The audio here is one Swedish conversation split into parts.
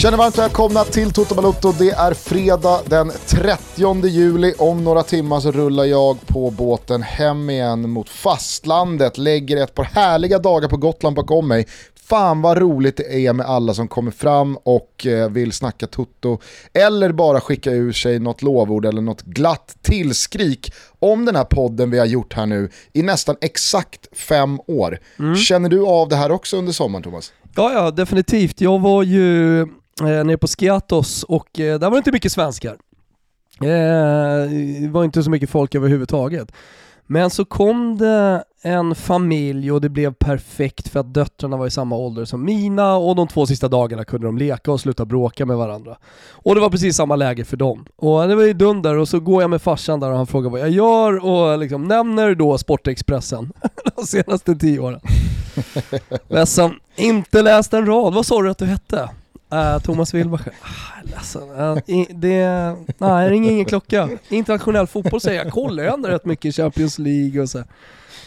Känner varmt välkomna till Toto Balotto. Det är fredag den 30 juli. Om några timmar så rullar jag på båten hem igen mot fastlandet. Lägger ett par härliga dagar på Gotland bakom mig. Fan vad roligt det är med alla som kommer fram och eh, vill snacka Toto. Eller bara skicka ur sig något lovord eller något glatt tillskrik om den här podden vi har gjort här nu i nästan exakt fem år. Mm. Känner du av det här också under sommaren Thomas? Ja, ja, definitivt. Jag var ju eh, nere på Skiatos och eh, där var det inte mycket svenskar. Eh, det var inte så mycket folk överhuvudtaget. Men så kom det en familj och det blev perfekt för att döttrarna var i samma ålder som mina och de två sista dagarna kunde de leka och sluta bråka med varandra. Och det var precis samma läge för dem. Och det var ju dunder och så går jag med farsan där och han frågar vad jag gör och liksom nämner då Sportexpressen de senaste tio åren. Ledsen, inte läst en rad. Vad sa du att du hette? Uh, Thomas Wilbacher. Ah, ledsen. Uh, det, nej, det ringer ingen klocka. Internationell fotboll säger jag. Kollar jag ändå rätt mycket Champions League och så.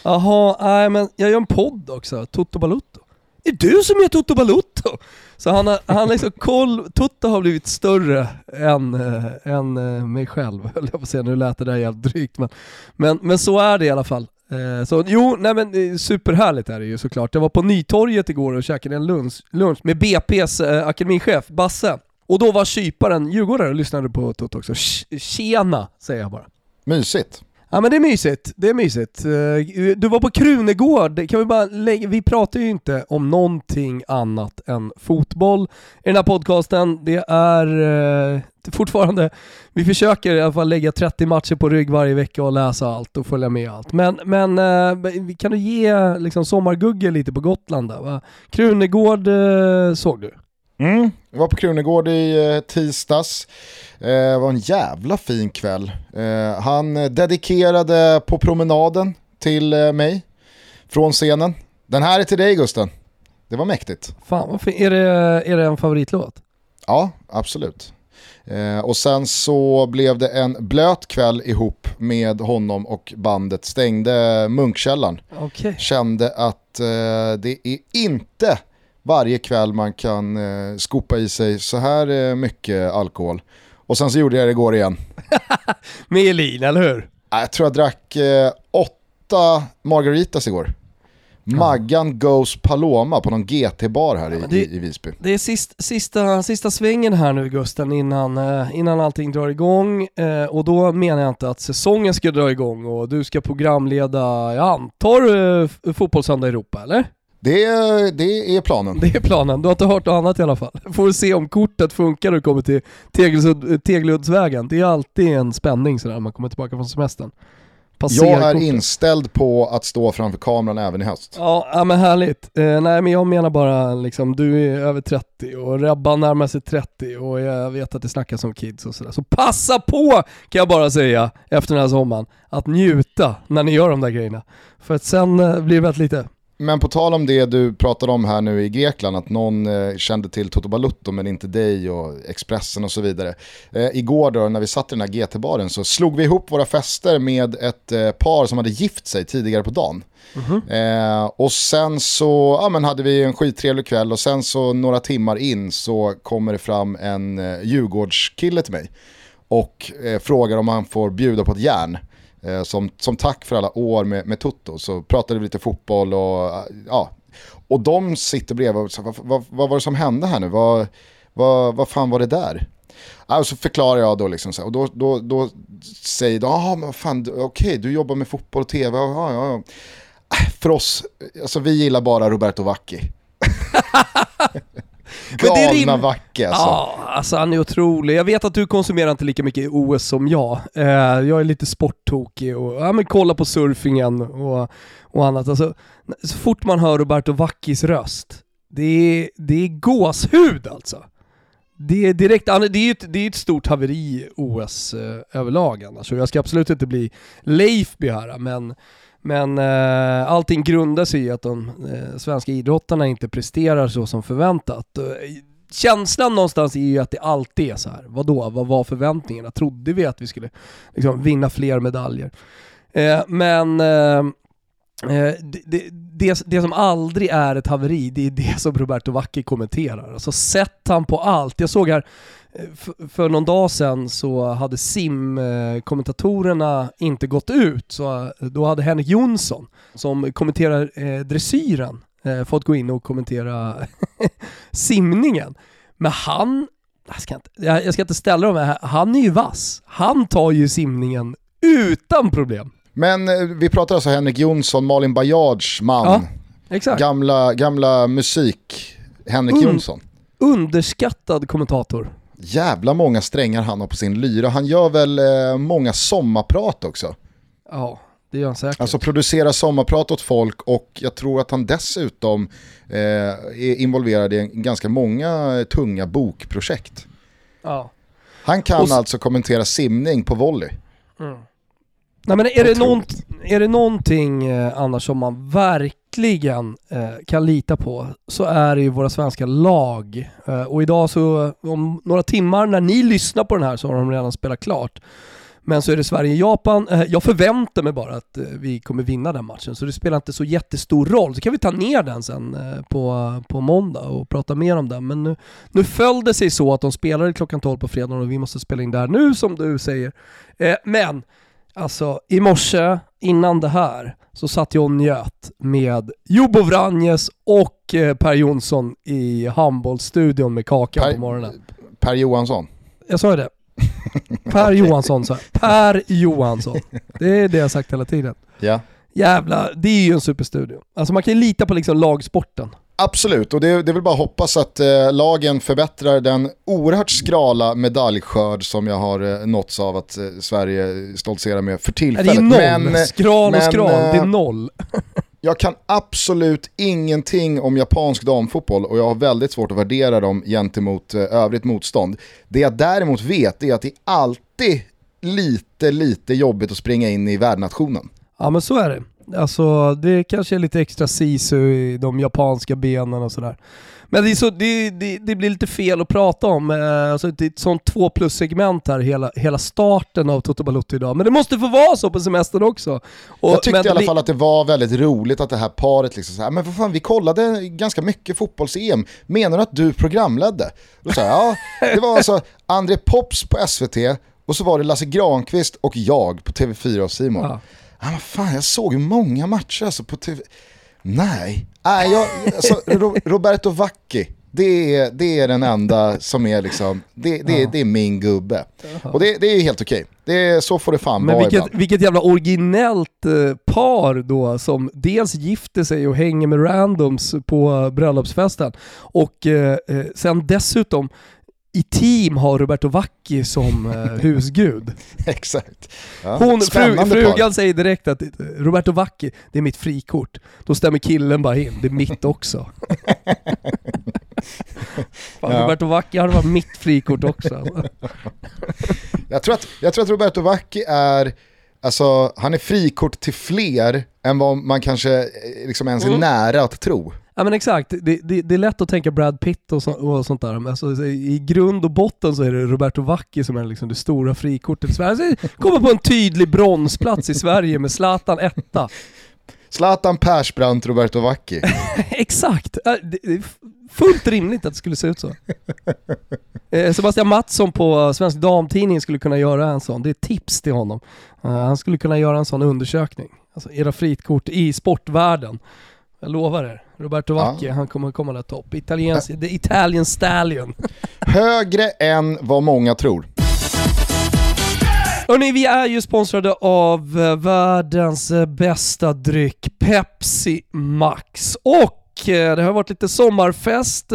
Jaha, nej men jag gör en podd också, Toto Balutto. Är du som gör Toto Balutto? Så han har, han liksom koll, Toto har blivit större än, äh, än äh, mig själv, höll jag på att säga. Nu lät det där jävligt drygt men, men, men så är det i alla fall. Eh, så jo, nej men eh, superhärligt är det ju såklart. Jag var på Nytorget igår och käkade en lunch, lunch med BP's eh, akademichef Basse. Och då var kyparen djurgårdare och lyssnade på Toto också. Tjena, säger jag bara. Mysigt. Ja men det är mysigt, det är mysigt. Eh, du var på Krunegård, kan vi bara lägga, vi pratar ju inte om någonting annat än fotboll i den här podcasten. Det är eh, fortfarande, vi försöker i alla fall lägga 30 matcher på rygg varje vecka och läsa allt och följa med allt. Men, men eh, kan du ge liksom sommargugge lite på Gotland där? Va? Krunegård eh, såg du? Mm, jag var på Krunegård i tisdags. Det eh, var en jävla fin kväll. Eh, han dedikerade på promenaden till eh, mig från scenen. Den här är till dig Gusten. Det var mäktigt. Fan, är, det, är det en favoritlåt? Ja, absolut. Eh, och sen så blev det en blöt kväll ihop med honom och bandet stängde Munkkällan. Okay. Kände att eh, det är inte varje kväll man kan eh, skopa i sig så här mycket alkohol. Och sen så gjorde jag det igår igen. Med Elin, eller hur? Jag tror jag drack eh, åtta margaritas igår. Maggan Goes Paloma på någon GT-bar här ja, det, i, i Visby. Det är sist, sista, sista svängen här nu Gusten innan, eh, innan allting drar igång eh, och då menar jag inte att säsongen ska dra igång och du ska programleda, jag antar, eh, Fotbollssöndag Europa eller? Det, det är planen. Det är planen, du har inte hört något annat i alla fall. Får se om kortet funkar när du kommer till Tegeluddsvägen. Det är alltid en spänning sådär när man kommer tillbaka från semestern. Passer jag är kortet. inställd på att stå framför kameran även i höst. Ja, ja men härligt. Eh, nej men jag menar bara liksom, du är över 30 och Rebban närmar sig 30 och jag vet att det snackas om kids och sådär. Så passa på kan jag bara säga efter den här sommaren att njuta när ni gör de där grejerna. För att sen eh, blir det väldigt lite. Men på tal om det du pratade om här nu i Grekland, att någon eh, kände till Toto Balutto men inte dig och Expressen och så vidare. Eh, igår då när vi satt i den här GT-baren så slog vi ihop våra fester med ett eh, par som hade gift sig tidigare på dagen. Mm -hmm. och sen så ja, men hade vi en skittrevlig kväll och sen så några timmar in så kommer det fram en eh, Djurgårdskille till mig och eh, frågar om han får bjuda på ett järn. Eh, som, som tack för alla år med, med Toto så pratade vi lite fotboll och eh, ja. Och de sitter bredvid och vad, vad, vad, var det som hände här nu? Vad, vad, vad fan var det där? Och så förklarar jag då liksom så här, och då, då, då säger de, jaha men fan, okej okay, du jobbar med fotboll och tv, ja, ja, ja. Äh, för oss, alltså vi gillar bara Roberto Vacchi. Galna Vacke alltså. Ja, alltså han är otrolig. Jag vet att du konsumerar inte lika mycket OS som jag. Eh, jag är lite sporttokig och ja, men kolla på surfingen och, och annat. Alltså, så fort man hör Roberto Vackis röst, det är, det är gåshud alltså. Det är direkt, det är ett, det är ett stort haveri OS eh, överlag annars. Och jag ska absolut inte bli Leifby här, men men eh, allting grundar sig i att de eh, svenska idrottarna inte presterar så som förväntat. Eh, känslan någonstans är ju att det alltid är så här. Vadå, vad var förväntningarna? Trodde vi att vi skulle liksom, vinna fler medaljer? Eh, men eh, eh det, det, det, det som aldrig är ett haveri, det är det som Roberto Vacchi kommenterar. Alltså sätt han på allt. Jag såg här, för, någon dag sedan så hade simkommentatorerna inte gått ut, så eh, då hade Henrik Jonsson, som kommenterar eh, dressyren, eh, fått gå in och kommentera simningen. Men han, jag ska, inte, jag ska inte ställa dem här, han är ju vass. Han tar ju simningen utan problem. Men vi pratar alltså Henrik Jonsson, Malin Bajards man. Ja, exakt. Gamla, gamla musik, Henrik Un Jonsson. Underskattad kommentator. Jävla många strängar han har på sin lyra. Han gör väl eh, många sommarprat också. Ja, det gör han säkert. Alltså producera sommarprat åt folk och jag tror att han dessutom eh, är involverad i ganska många tunga bokprojekt. Ja. Han kan alltså kommentera simning på volley. Mm. Nej men är det, nånt, är det någonting eh, annars som man verkligen eh, kan lita på så är det ju våra svenska lag. Eh, och idag så, om några timmar när ni lyssnar på den här så har de redan spelat klart. Men så är det Sverige-Japan. Eh, jag förväntar mig bara att eh, vi kommer vinna den matchen, så det spelar inte så jättestor roll. Så kan vi ta ner den sen eh, på, på måndag och prata mer om den. Men nu, nu föll det sig så att de spelade klockan 12 på fredagen och vi måste spela in där nu som du säger. Men Alltså i morse, innan det här, så satt jag och njöt med Jobo Vranjes och eh, Per Jonsson i handbollsstudion med kaka per, på morgonen. Per Johansson? Jag sa ju det. Per Johansson sa Per Johansson. Det är det jag sagt hela tiden. Ja. Jävla, det är ju en superstudio. Alltså man kan ju lita på liksom lagsporten. Absolut, och det, det är väl bara att hoppas att eh, lagen förbättrar den oerhört skrala medaljskörd som jag har eh, nåtts av att eh, Sverige stoltserar med för tillfället. Det är noll, men, eh, skral och men, skral, det är eh, noll. jag kan absolut ingenting om japansk damfotboll och jag har väldigt svårt att värdera dem gentemot eh, övrigt motstånd. Det jag däremot vet är att det är alltid lite, lite jobbigt att springa in i värdnationen. Ja men så är det. Alltså det kanske är lite extra sisu i de japanska benen och sådär. Men det, är så, det, det, det, blir lite fel att prata om, eh, alltså det är ett sånt två plus-segment här hela, hela starten av Toto Balotto idag. Men det måste få vara så på semestern också. Och, jag tyckte i alla fall att det var väldigt roligt att det här paret liksom så här, men för fan vi kollade ganska mycket fotbolls-EM, menar du att du programledde? Då sa ja, det var alltså André Pops på SVT och så var det Lasse Granqvist och jag på TV4 och Simon. Ja. Ah, vad fan, jag såg ju många matcher alltså på TV. Nej, Nej jag, alltså, Roberto Vacchi, det är, det är den enda som är liksom, det, det, ja. det är min gubbe. Och det, det är helt okej. Det så får det fan Men vara vilket, ibland. vilket jävla originellt eh, par då som dels gifter sig och hänger med randoms på bröllopsfesten och eh, eh sen dessutom i team har Roberto Vacchi som eh, husgud. Exakt. Ja, Hon, fru, frugan säger direkt att Roberto Vacchi, det är mitt frikort. Då stämmer killen bara in, det är mitt också. Fan, ja. Roberto Vacchi hade varit mitt frikort också. jag, tror att, jag tror att Roberto Vacchi är, alltså han är frikort till fler än vad man kanske eh, liksom ens är mm. nära att tro. Ja men exakt, det, det, det, är lätt att tänka Brad Pitt och, så, och sånt där. Men alltså, I grund och botten så är det Roberto Vacchi som är liksom det stora frikortet i Sverige. Alltså, kommer på en tydlig bronsplats i Sverige med Zlatan etta. Zlatan Persbrandt, Roberto Vacchi. exakt, det är fullt rimligt att det skulle se ut så. Eh, Sebastian Mattsson på Svensk Damtidning skulle kunna göra en sån, det är tips till honom. Eh, han skulle kunna göra en sån undersökning. Alltså era fritkort i sportvärlden. Jag lovar er. Roberto Vacchi, ja. han kommer komma där topp. Italiens, the Italian Stallion. Högre än vad många tror. Hörrni, vi är ju sponsrade av eh, världens eh, bästa dryck, Pepsi Max. Och eh, det har varit lite sommarfest.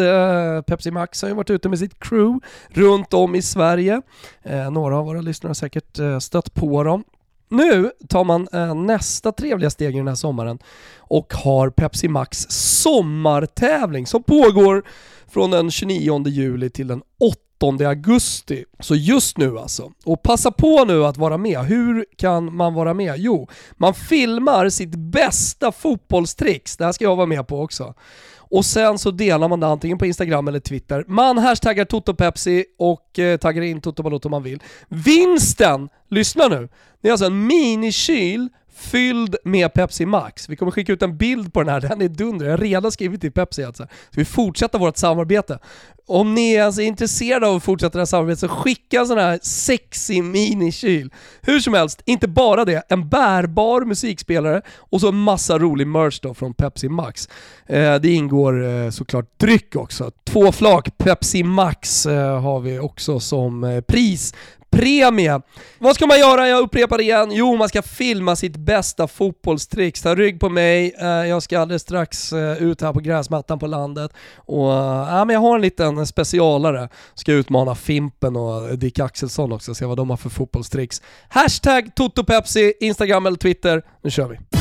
Pepsi Max har ju varit ute med sitt crew runt om i Sverige. Några av våra lyssnare har säkert stött på dem. Nu tar man eh, nästa trevliga steg i den här sommaren och har Pepsi Max sommartävling som pågår från den 29 juli till den 8 augusti. Så just nu alltså. Och passa på nu att vara med. Hur kan man vara med? Jo, man filmar sitt bästa fotbollstricks. Det här ska jag vara med på också. Och sen så delar man det antingen på Instagram eller Twitter. Man hashtaggar TotoPepsi och eh, taggar in Toto Balotto om man vill. Vinsten, lyssna nu, det är alltså en minikyl fylld med Pepsi Max. Vi kommer skicka ut en bild på den här, den är dunder. Jag har redan skrivit till Pepsi alltså. Så vi fortsätter vårt samarbete. Om ni alltså är intresserade av att fortsätta det här samarbetet så skicka en sån här sexy minikyl. Hur som helst, inte bara det, en bärbar musikspelare och så en massa rolig merch då från Pepsi Max. Eh, det ingår eh, såklart dryck också. Två flak Pepsi Max eh, har vi också som eh, pris premie. Vad ska man göra? Jag upprepar det igen. Jo, man ska filma sitt bästa fotbollstricks. Ta rygg på mig. Eh, jag ska alldeles strax eh, ut här på gräsmattan på landet och eh, ja, men jag har en liten specialare. Ska utmana Fimpen och Dick Axelsson också, se vad de har för fotbollstricks. Hashtag TotoPepsi, Instagram eller Twitter. Nu kör vi.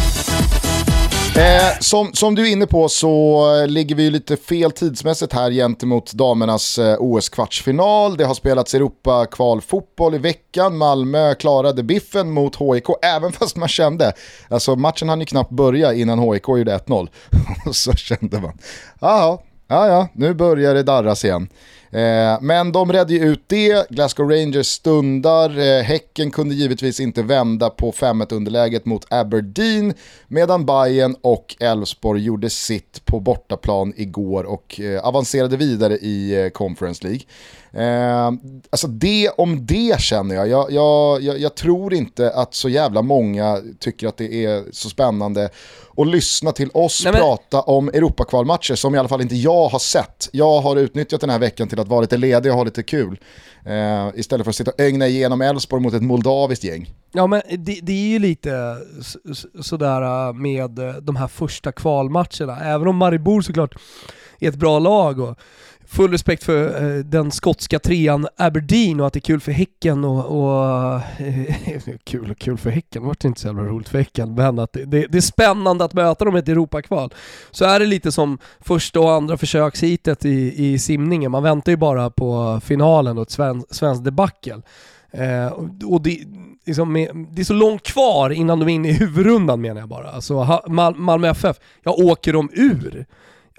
Eh, som, som du är inne på så eh, ligger vi lite fel tidsmässigt här gentemot damernas eh, OS-kvartsfinal. Det har spelats Europa-kvalfotboll i veckan. Malmö klarade biffen mot HIK, även fast man kände, alltså matchen hann ju knappt börja innan HIK gjorde 1-0. så kände man, ja ja, nu börjar det darras igen. Eh, men de redde ju ut det, Glasgow Rangers stundar, eh, Häcken kunde givetvis inte vända på 5-1 underläget mot Aberdeen, medan Bayern och Elfsborg gjorde sitt på bortaplan igår och eh, avancerade vidare i eh, Conference League. Eh, alltså det om det känner jag. Jag, jag, jag. jag, tror inte att så jävla många tycker att det är så spännande att lyssna till oss Nej, men... prata om Europakvalmatcher som i alla fall inte jag har sett. Jag har utnyttjat den här veckan till att vara lite ledig och ha lite kul. Eh, istället för att sitta och ögna igenom Elfsborg mot ett moldaviskt gäng. Ja men det, det, är ju lite sådär med de här första kvalmatcherna. Även om Maribor såklart är ett bra lag och full respekt för eh, den skotska trean Aberdeen och att det är kul för Häcken och, och eh, kul och kul för Häcken, det vart inte så jävla roligt för Häcken, men att det, det, det, är spännande att möta dem i ett Europakval. Så är det lite som första och andra försökshitet i, i simningen, man väntar ju bara på finalen och ett sven, svenskt debacle. Eh, och det, liksom det är så långt kvar innan de är inne i huvudrundan menar jag bara. Alltså Mal Malmö FF, jag åker dem ur?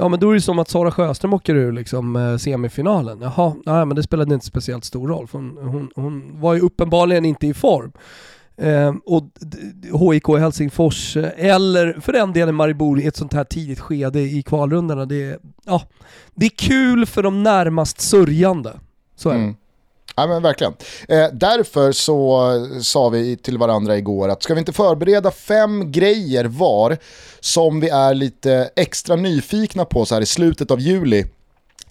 Ja men då är det som att Sara Sjöström åker ur liksom, eh, semifinalen. Jaha, nej men det spelade inte speciellt stor roll för hon, hon, hon var ju uppenbarligen inte i form. Ehm, eh, och HIK Helsingfors, eller för den delen Maribor i ett sånt här tidigt skede i kvalrundorna, det, ja, det är kul för de närmast sörjande. Så är det. Mm. Ja men verkligen. Eh, därför så sa vi till varandra igår att ska vi inte förbereda fem grejer var som vi är lite extra nyfikna på så här i slutet av juli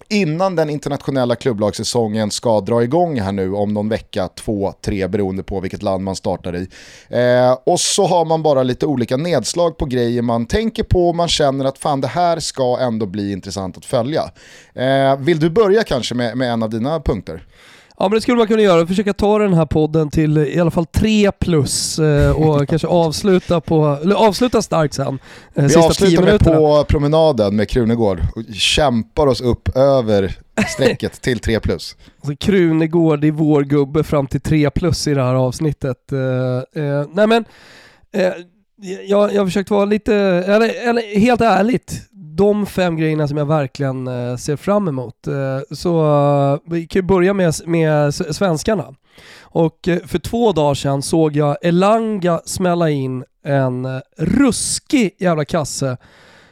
innan den internationella klubblagssäsongen ska dra igång här nu om någon vecka, två, tre beroende på vilket land man startar i. Eh, och så har man bara lite olika nedslag på grejer man tänker på och man känner att fan det här ska ändå bli intressant att följa. Eh, vill du börja kanske med, med en av dina punkter? Ja men det skulle man kunna göra, försöka ta den här podden till i alla fall 3 plus eh, och kanske avsluta, på, avsluta starkt sen. Eh, Vi avslutar med på promenaden med Krunegård och kämpar oss upp över strecket till 3 plus. Alltså Krunegård är vår gubbe fram till 3 plus i det här avsnittet. Eh, eh, nej men, eh, jag, jag har försökt vara lite, eller, eller helt ärligt, de fem grejerna som jag verkligen eh, ser fram emot. Eh, så eh, vi kan börja med, med svenskarna. Och för två dagar sedan såg jag Elanga smälla in en ruskig jävla kasse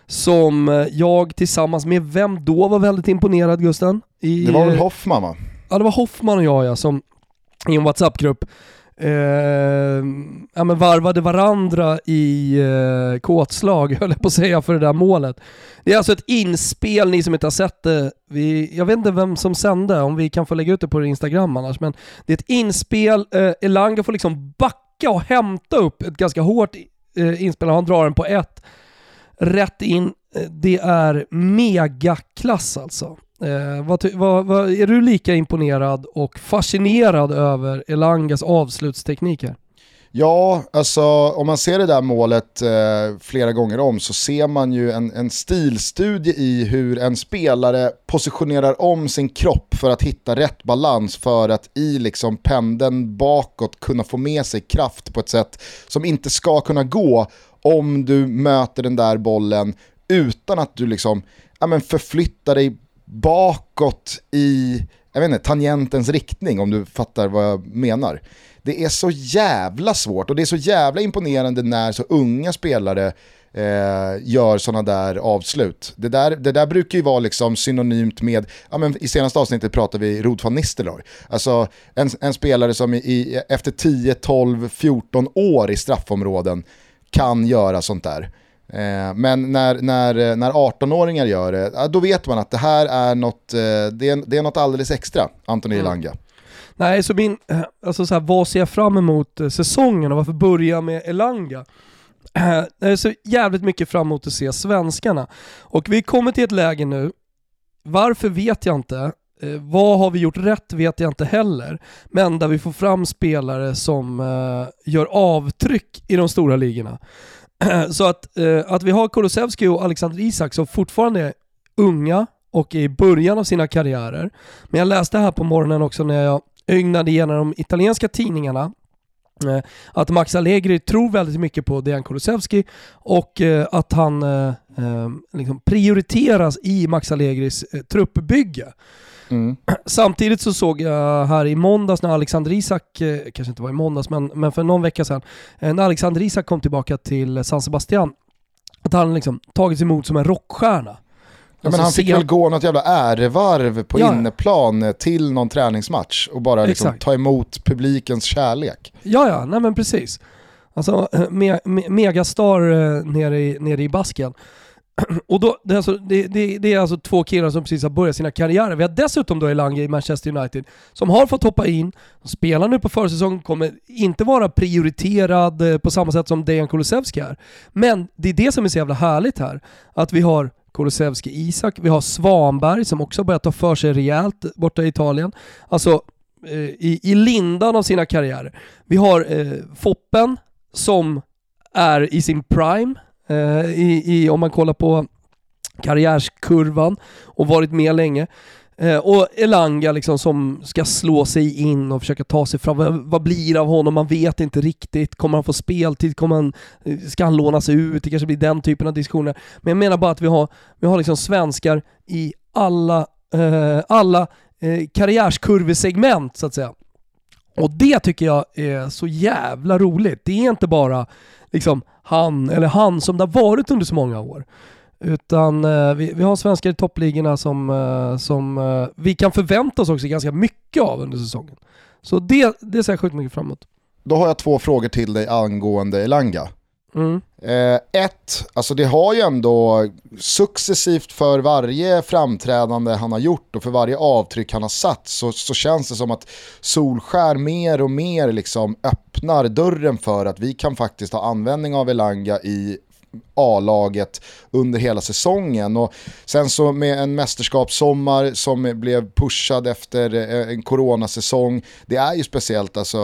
som jag tillsammans med vem då var väldigt imponerad Gusten? I, det var väl Hoffman va? Ja det var Hoffman och jag ja, som i en WhatsApp-grupp eh, ja, men varvade varandra i eh, kåtslag, höll jag på att säga, för det där målet. Det är alltså ett inspel, ni som inte har sett det, vi, jag vet inte vem som sände, om vi kan få lägga ut det på Instagram annars, men det är ett inspel, eh, Elanga får liksom backa och hämta upp ett ganska hårt eh, inspel, han drar den på ett, rätt in, eh, det är megaklass alltså. Eh, vad, vad, vad, är du lika imponerad och fascinerad över Elangas avslutsteknik här? Ja, alltså om man ser det där målet eh, flera gånger om så ser man ju en, en stilstudie i hur en spelare positionerar om sin kropp för att hitta rätt balans för att i liksom pendeln bakåt kunna få med sig kraft på ett sätt som inte ska kunna gå om du möter den där bollen utan att du liksom ja, men förflyttar dig bakåt i jag vet inte, tangentens riktning om du fattar vad jag menar. Det är så jävla svårt och det är så jävla imponerande när så unga spelare eh, gör sådana där avslut. Det där, det där brukar ju vara liksom synonymt med, ja, men i senaste avsnittet pratade vi Rod van Nistelrooy. Alltså en, en spelare som i, i, efter 10, 12, 14 år i straffområden kan göra sånt där. Eh, men när, när, när 18-åringar gör det, då vet man att det här är något, eh, det är, det är något alldeles extra, Antoni mm. Elanga. Nej, så min, eh, alltså så här, vad ser jag fram emot säsongen och varför börja med Elanga? Jag är så jävligt mycket fram emot att se svenskarna. Och vi kommer till ett läge nu, varför vet jag inte, eh, vad har vi gjort rätt vet jag inte heller. Men där vi får fram spelare som eh, gör avtryck i de stora ligorna. så att, eh, att vi har Kulusevski och Alexander Isak som fortfarande är unga och är i början av sina karriärer. Men jag läste här på morgonen också när jag ögnade igenom de italienska tidningarna Eh, att Max Allegri tror väldigt mycket på Dejan Kulusevski och eh, att han eh, eh liksom prioriteras i Max Allegris eh, truppbygge. Mm. Samtidigt så såg jag här i måndags när Alexander Isak, kanske inte var i måndags men, men för någon vecka sedan, när Alexander Isak kom tillbaka till San Sebastian, att han liksom tagits emot som en rockstjärna. Ja, men alltså, han fick väl gå något jävla ärevarv på ja. inneplan till någon träningsmatch och bara liksom ta emot publikens kärlek. Ja, ja, nej men precis. Alltså me me megastar eh, nere, i, nere i basken. Och då, det, är alltså, det, det, det, är alltså två killar som precis har börjat sina karriärer. Vi har dessutom då Elanga i Manchester United som har fått hoppa in, spelar nu på försäsongen, kommer inte vara prioriterad eh, på samma sätt som Dejan Kulusevski är. Men det är det som är så jävla härligt här. Att vi har Kulusevski Isak, vi har Svanberg som också börjat ta för sig rejält borta i Italien. Alltså eh, i, i lindan av sina karriärer. Vi har eh, Foppen som är i sin prime, Eh, i, i, om man kollar på karriärskurvan och varit med länge. Eh, och Elanga liksom som ska slå sig in och försöka ta sig fram. Vad, vad blir det av honom? Man vet inte riktigt. Kommer han få speltid? Kommer han, eh, ska han lånas ut? Det kanske blir den typen av diskussioner. Men jag menar bara att vi har, vi har liksom svenskar i alla, eh, alla eh, karriärskurvesegment så att säga. Och det tycker jag är så jävla roligt. Det är inte bara liksom han eller han som det har varit under så många år. Utan eh, vi, vi har svenskar i toppligorna som, eh, som eh, vi kan förvänta oss också ganska mycket av under säsongen. Så det, det ser jag sjukt mycket framåt. Då har jag två frågor till dig angående Elanga. Mm. Eh, ett, alltså det har ju ändå successivt för varje framträdande han har gjort och för varje avtryck han har satt så, så känns det som att Solskär mer och mer liksom öppnar dörren för att vi kan faktiskt ha användning av Elanga i A-laget under hela säsongen. Och sen så med en mästerskapssommar som blev pushad efter eh, en coronasäsong. Det är ju speciellt alltså.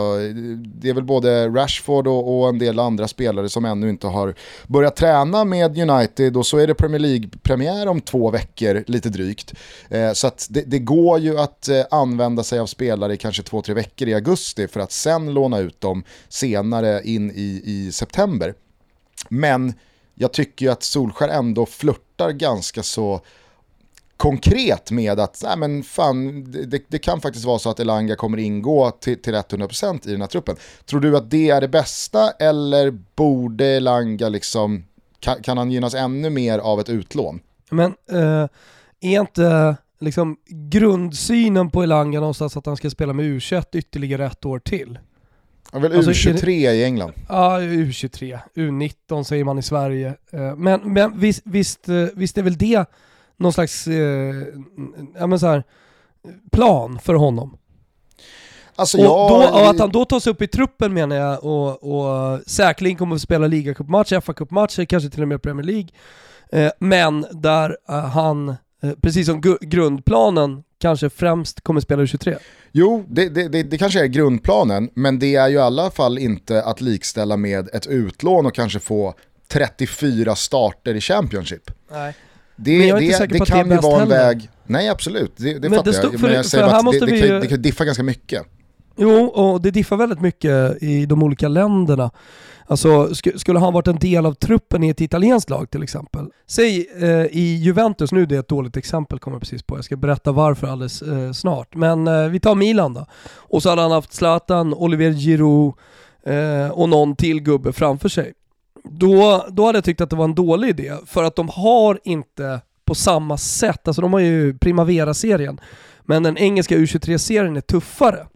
Det är väl både Rashford och, och en del andra spelare som ännu inte har börjat träna med United och så är det Premier League-premiär om två veckor lite drygt. Eh, så att det, det, går ju att eh, använda sig av spelare i kanske två, tre veckor i augusti för att sen låna ut dem senare in i, i september. Men jag tycker ju att Solskär ändå flörtar ganska så konkret med att nej men fan, det, det, kan faktiskt vara så att Elanga kommer ingå till, till 100% i den här truppen. Tror du att det är det bästa eller borde Elanga liksom, kan, kan han gynnas ännu mer av ett utlån? Men äh, är inte liksom grundsynen på Elanga någonstans att han ska spela med U21 ytterligare ett år till? Han väl alltså, U23 i England? Ja, U23. U19 säger man i Sverige. Eh, men, men visst, visst, eh, visst är väl det någon slags eh, ja, men så här, plan för honom? Alltså och, jag... då, och att han då tas upp i truppen menar jag och, och säkerligen kommer att spela ligacupmatcher, FA-cupmatcher, kanske till och med Premier League. Men där han, precis som grundplanen, kanske främst kommer spela U23. Jo, det, det, det, det, kanske är grundplanen, men det är ju i alla fall inte att likställa med ett utlån och kanske få 34 starter i Championship. Nej. Det, men jag är inte säker på att det kan ju vara en heller. väg, nej absolut, det, det fattar jag. Men jag säger bara att det, det, ju... det kan diffa ganska mycket. Jo, och det diffar väldigt mycket i de olika länderna. Alltså, sk skulle han varit en del av truppen i ett italienskt lag till exempel? Säg eh, i Juventus, nu är det ett dåligt exempel kommer jag precis på, jag ska berätta varför alldeles eh, snart. Men eh, vi tar Milan då. Och så hade han haft Zlatan, Olivier Giroud eh, och någon till gubbe framför sig. Då, då hade jag tyckt att det var en dålig idé, för att de har inte på samma sätt, alltså de har ju Primavera-serien, men den engelska U23-serien är tuffare.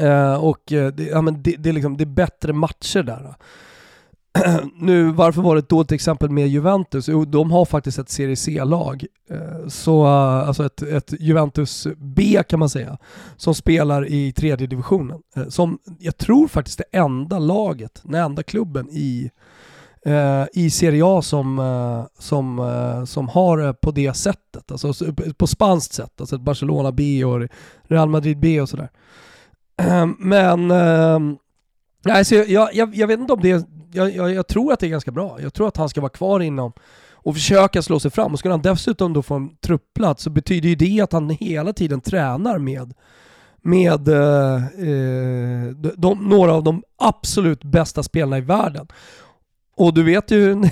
Uh, och uh, det, ja, men det, det, är liksom, det är bättre matcher där. nu, varför var det ett dåligt exempel med Juventus? Jo, de har faktiskt ett Serie C-lag. Uh, så, alltså ett, ett, Juventus B kan man säga, som spelar i tredje divisionen. som jag tror faktiskt det enda laget, den enda klubben i i Serie A som, som, som har det på det sättet, alltså på spanskt sätt, alltså ett Barcelona B och Real Madrid B och sådär. Ehm, men, ehm, nej, så jag, jag, jag vet inte om det är, jag, jag, jag, tror att det är ganska bra. Jag tror att han ska vara kvar inom och försöka slå sig fram. Och skulle han dessutom då få en truppplats så betyder ju det att han hela tiden tränar med med eh, eh de, de, några av de absolut bästa spelarna i världen. Och du vet ju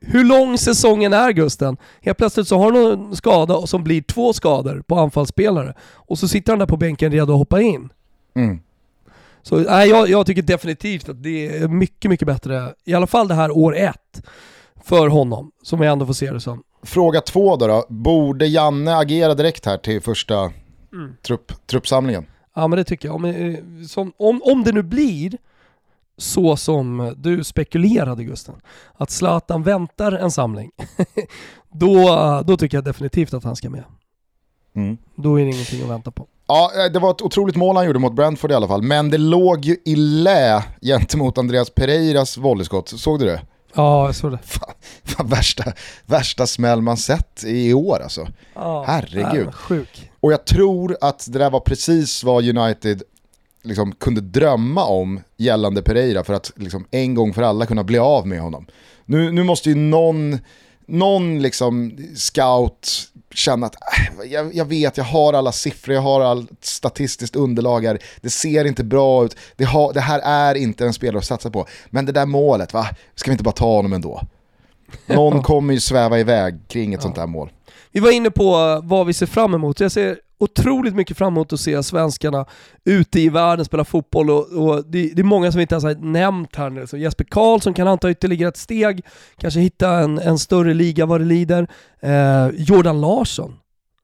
hur lång säsongen är Gusten. Helt plötsligt så har du en skada som blir två skador på anfallsspelare. Och så sitter han där på bänken redo att hoppa in. Mm. Så nej, jag, jag tycker definitivt att det är mycket, mycket bättre, i alla fall det här år ett, för honom, som vi ändå får se det som. Fråga två då, då. borde Janne agera direkt här till första mm. trupp, truppsamlingen? Ja men det tycker jag. Om, eh, som, om, om det nu blir så som du spekulerade Gusten, att Zlatan väntar en samling, då, då tycker jag definitivt att han ska med. Mm. Då är det ingenting att vänta på. Ja, eh, det var ett otroligt mål han gjorde mot Brentford i alla fall. Men det låg ju i lä gentemot Andreas Pereiras volleyskott. Såg du det? Ja, jag såg det. Fan, fan, värsta, värsta smäll man sett i år alltså. Ja, Herregud. sjuk. Och jag tror att det där var precis vad United liksom kunde drömma om gällande Pereira för att liksom en gång för alla kunna bli av med honom. Nu, nu måste ju någon, någon liksom scout känna att äh, jag, jag, vet, jag har alla siffror, jag har allt statistiskt underlag här, det ser inte bra ut, det, har, det här är inte en spelare att satsa på. Men det där målet, va? ska vi inte bara ta honom ändå? Någon kommer ju sväva iväg kring ett ja. sånt där mål. Vi var inne på vad vi ser fram emot. Jag ser otroligt mycket fram emot att se svenskarna ute i världen spela fotboll och, och det, det, är många som vi inte ens har nämnt här nu. Så Jesper Karlsson kan han ta ytterligare ett steg, kanske hitta en, en större liga vad det lider. Eh, Jordan Larsson,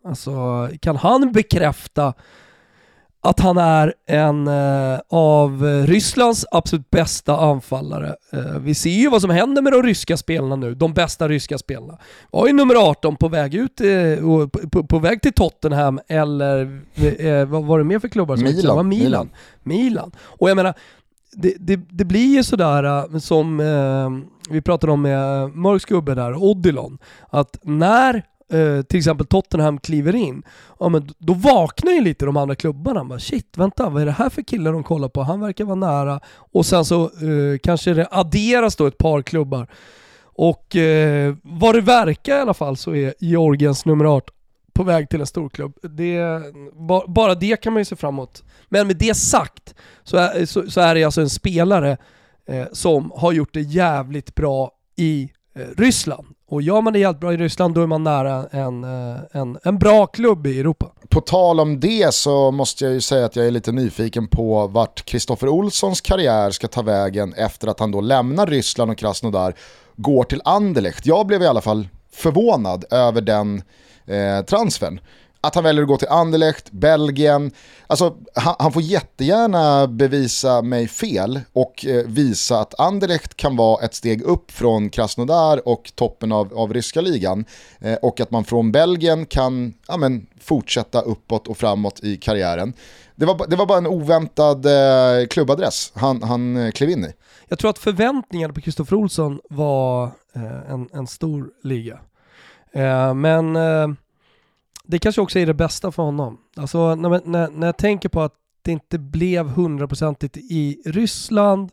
alltså kan han bekräfta att han är en eh, av Rysslands absolut bästa anfallare. Eh, vi ser ju vad som händer med de ryska spelarna nu, de bästa ryska spelarna. Var ju nummer 18 på väg ut, eh, på, på, väg till Tottenham eller eh, vad var det mer för klubbar? Som Milan. Var Milan. Milan. Milan. Och jag menar, det, det, det blir ju sådär eh, som eh, vi pratade om med Mörks gubbe där, Odilon, att när eh, till exempel Tottenham kliver in, ja, men då vaknar ju lite de andra klubbarna. Bara, Shit, vänta, vad är det här för kille de kollar på? Han verkar vara nära. Och sen så eh, kanske det adderas då ett par klubbar. Och eh, vad det verkar i alla fall så är Georgiens nummer 18 på väg till en storklubb. Det, bara det kan man ju se fram emot. Men med det sagt så är, så, så är det alltså en spelare eh, som har gjort det jävligt bra i Eh, Ryssland. Och gör man det jävligt bra i Ryssland då är man nära en, eh, en, en bra klubb i Europa. På tal om det så måste jag ju säga att jag är lite nyfiken på vart Kristoffer Olssons karriär ska ta vägen efter att han då lämnar Ryssland och Krasnodar, går till Anderlecht. Jag blev i alla fall förvånad över den eh, transfern. Att han väljer att gå till Anderlecht, Belgien. Alltså, han, han får jättegärna bevisa mig fel och eh, visa att Anderlecht kan vara ett steg upp från Krasnodar och toppen av, av ryska ligan. Eh, och att man från Belgien kan ja, men, fortsätta uppåt och framåt i karriären. Det var, det var bara en oväntad eh, klubbadress han, han eh, klev in i. Jag tror att förväntningarna på Kristoffer Olsson var eh, en, en stor liga. Eh, men eh, det kanske också är det bästa för honom. Alltså när, när, när jag tänker på att det inte blev hundraprocentigt i Ryssland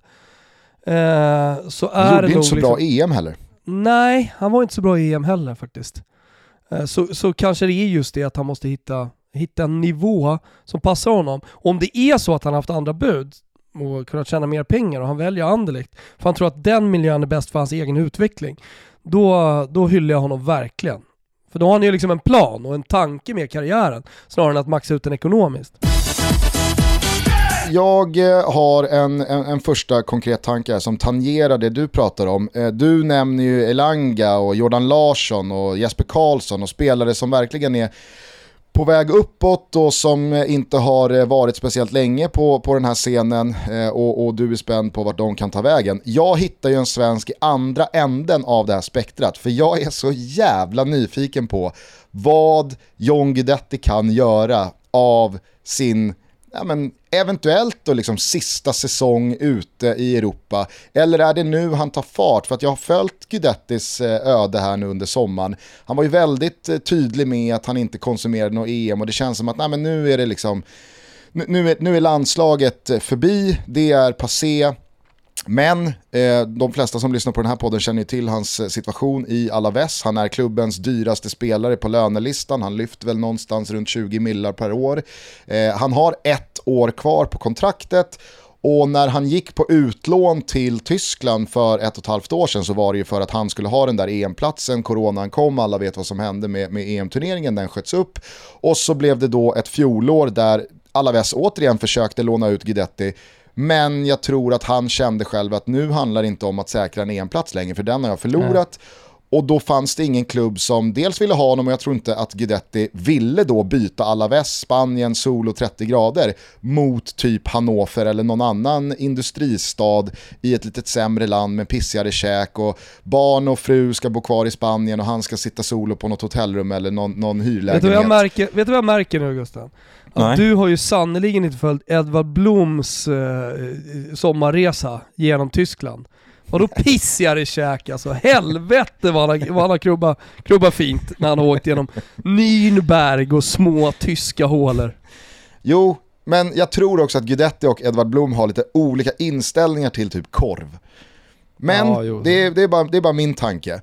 eh, så är han det nog... inte så liksom, bra EM heller. Nej, han var inte så bra i EM heller faktiskt. Eh, så, så kanske det är just det att han måste hitta hitta en nivå som passar honom. Om det är så att han haft andra bud och kunnat tjäna mer pengar och han väljer Anderlecht, för han tror att den miljön är bäst för hans egen utveckling, då, då hyllar jag honom verkligen. För då har han ju liksom en plan och en tanke med karriären snarare än att maxa ut den ekonomiskt. Jag eh, har en, en, en, första konkret tanke här som tangerar det du pratar om. Eh, du nämner ju Elanga och Jordan Larsson och Jesper Karlsson och spelare som verkligen är på väg uppåt och som inte har eh, varit speciellt länge på, på den här scenen eh, och, och, du är spänd på vart de kan ta vägen. Jag hittar ju en svensk i andra änden av det här spektrat för jag är så jävla nyfiken på vad John Guidetti kan göra av sin ja, men, eventuellt då liksom sista säsong ute i Europa? Eller är det nu han tar fart? För att jag har följt Guidettis eh, öde här nu under sommaren. Han var ju väldigt eh, tydlig med att han inte konsumerade något EM och det känns som att nej, men nu är det liksom nu är, nu är landslaget eh, förbi, det är passé, men eh, de flesta som lyssnar på den här podden känner till hans eh, situation i Alaves. Han är klubbens dyraste spelare på lönelistan. Han lyfter väl någonstans runt 20 millar per år. Eh, han har ett år kvar på kontraktet och när han gick på utlån till Tyskland för ett och ett halvt år sedan så var det ju för att han skulle ha den där EM-platsen, coronan kom, alla vet vad som hände med, med EM-turneringen, den sköts upp. Och så blev det då ett fjolår där Alaves återigen försökte låna ut Guidetti men jag tror att han kände själv att nu handlar det inte om att säkra en EM-plats längre, för den har jag förlorat. Mm. Och då fanns det ingen klubb som dels ville ha honom och jag tror inte att Guidetti ville då byta Alaves, Spanien, sol och 30 grader mot typ Hannover eller någon annan industristad i ett litet sämre land med pissigare käk och barn och fru ska bo kvar i Spanien och han ska sitta solo på något hotellrum eller någon, någon hyrlägenhet. Vet du, vad jag märker, vet du vad jag märker nu Gustav? Att du har ju sannoliken inte följt Edvard Bloms eh, sommarresa genom Tyskland. Vadå pissigare käk alltså? Helvete vad han, vad han har krubbat krubba fint när han har åkt genom Nürnberg och små tyska hålor. Jo, men jag tror också att Guidetti och Edvard Blom har lite olika inställningar till typ korv. Men ja, det, det, är bara, det är bara min tanke.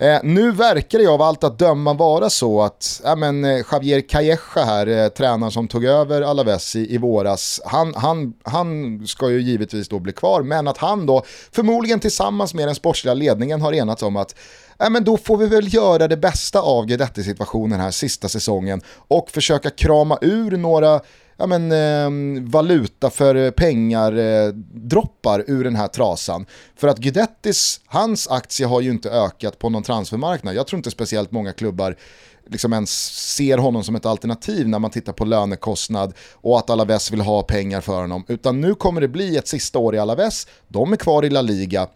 Eh, nu verkar det av allt att döma vara så att ja, men, eh, Javier Calleja här, eh, tränaren som tog över Alaves i, i våras, han, han, han ska ju givetvis då bli kvar, men att han då förmodligen tillsammans med den sportsliga ledningen har enats om att ja, men då får vi väl göra det bästa av Guidetti-situationen här sista säsongen och försöka krama ur några ja, men, eh, valuta för eh, pengar eh, droppar ur den här trasan. För att Guidettis, hans aktie har ju inte ökat på någon transfermarknad. Jag tror inte speciellt många klubbar liksom ens ser honom som ett alternativ när man tittar på lönekostnad och att Alaves vill ha pengar för honom. Utan nu kommer det bli ett sista år i Alaves, de är kvar i La Liga.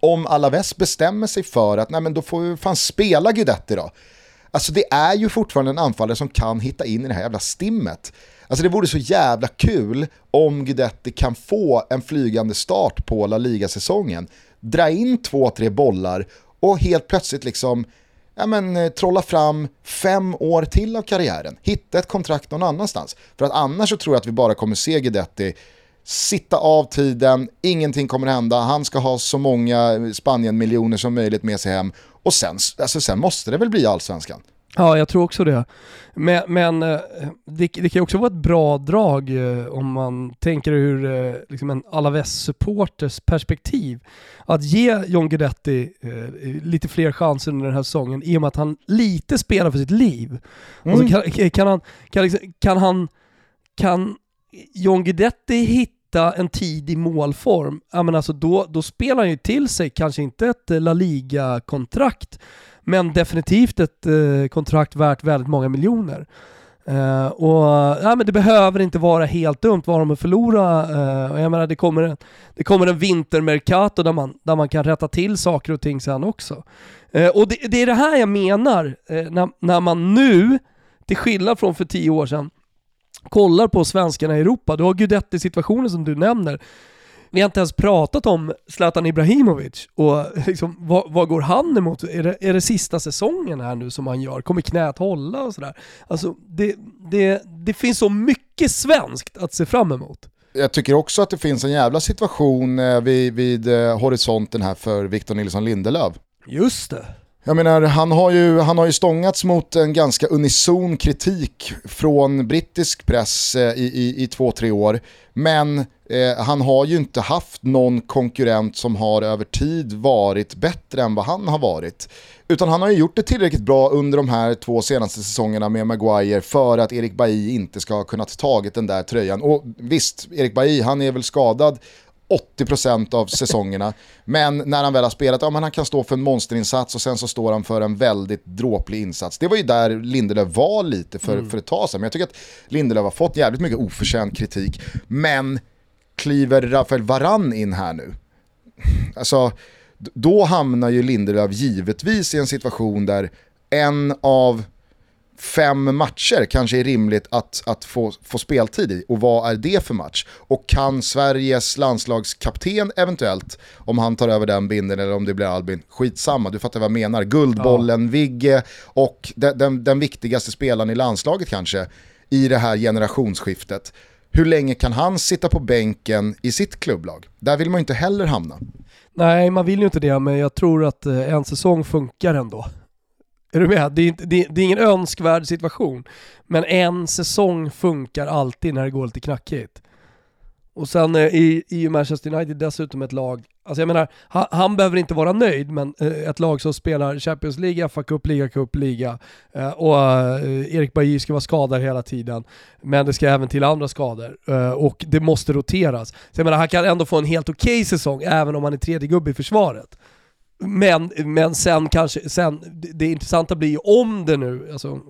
Om Alaves bestämmer sig för att nej men då får vi fan spela Guidetti då. Alltså det är ju fortfarande en anfallare som kan hitta in i det här jävla stimmet. Alltså det vore så jävla kul om Guidetti kan få en flygande start på La Liga-säsongen. Dra in två, tre bollar och helt plötsligt liksom ja, men, eh, trolla fram fem år till av karriären. Hitta ett kontrakt någon annanstans. För att annars så tror jag att vi bara kommer se Guidetti sitta av tiden, ingenting kommer hända, han ska ha så många Spanien-miljoner som möjligt med sig hem och sen, alltså sen måste det väl bli allsvenskan. Ja, jag tror också det. Men, men eh, det, det, kan också vara ett bra drag eh, om man tänker ur eh, liksom en Alaves-supporters perspektiv. Att ge John Guidetti lite fler chanser under den här säsongen i och med att han lite spelar för sitt liv. Mm. Och så kan, kan, han, kan, liksom, kan han, kan John Guidetti hitta en tidig målform, ja men alltså då, då spelar han ju till sig kanske inte ett La Liga-kontrakt, men definitivt ett eh, kontrakt värt väldigt många miljoner. Eh, och ja, men det behöver inte vara helt dumt vad de att förlora. Eh, och jag menar, det kommer en, det kommer en vintermercato där man, där man kan rätta till saker och ting sen också. Eh, och det, det, är det här jag menar, eh, när, när man nu, till skillnad från för tio år sedan, kollar på svenskarna i Europa. Du har Guidetti-situationen som du nämner. Vi har inte ens pratat om Zlatan Ibrahimovic och liksom, vad, vad, går han emot? Är det, är det sista säsongen här nu som han gör? Kommer knät hålla och sådär? Alltså det, det, det finns så mycket svenskt att se fram emot. Jag tycker också att det finns en jävla situation eh, vid, vid eh, horisonten här för Victor Nilsson Lindelöf. Just det. Jag menar, han har, ju, han har ju stångats mot en ganska unison kritik från brittisk press eh, i, i, i två, tre år. Men eh, han har ju inte haft någon konkurrent som har över tid varit bättre än vad han har varit. Utan han har ju gjort det tillräckligt bra under de här två senaste säsongerna med Maguire för att Erik Bailly inte ska ha kunnat tagit den där tröjan. Och visst, Erik Bailly, han är väl skadad 80% av säsongerna. Men när han väl har spelat, ja men han kan stå för en monsterinsats och sen så står han för en väldigt dråplig insats. Det var ju där Lindelöf var lite för, mm. för ett tag sedan. Men jag tycker att Lindelöf har fått jävligt mycket oförtjänt kritik. Men kliver Rafael Varan in här nu? Alltså, då hamnar ju Lindelöf givetvis i en situation där en av fem matcher kanske är rimligt att, att få, få speltid i. Och vad är det för match? Och kan Sveriges landslagskapten eventuellt, om han tar över den binden eller om det blir Albin, skitsamma, du fattar vad jag menar. Guldbollen, ja. Vigge och den, den, den viktigaste spelaren i landslaget kanske i det här generationsskiftet. Hur länge kan han sitta på bänken i sitt klubblag? Där vill man ju inte heller hamna. Nej, man vill ju inte det, men jag tror att eh, en säsong funkar ändå. Är du med? Det är, inte, det, det är ingen önskvärd situation. Men en säsong funkar alltid när det går lite knackigt. Och sen eh, är ju Manchester United dessutom ett lag, alltså jag menar, han, han behöver inte vara nöjd, men eh, ett lag som spelar Champions League, FA Cup, Liga Cup, Liga eh, och eh, Erik Bajy ska vara skadad hela tiden, men det ska även till andra skador och det måste roteras. Så jag menar, han kan ändå få en helt okej okay säsong även om han är tredje gubbe i försvaret. Men, men sen kanske, sen, det intressanta blir ju om det nu, alltså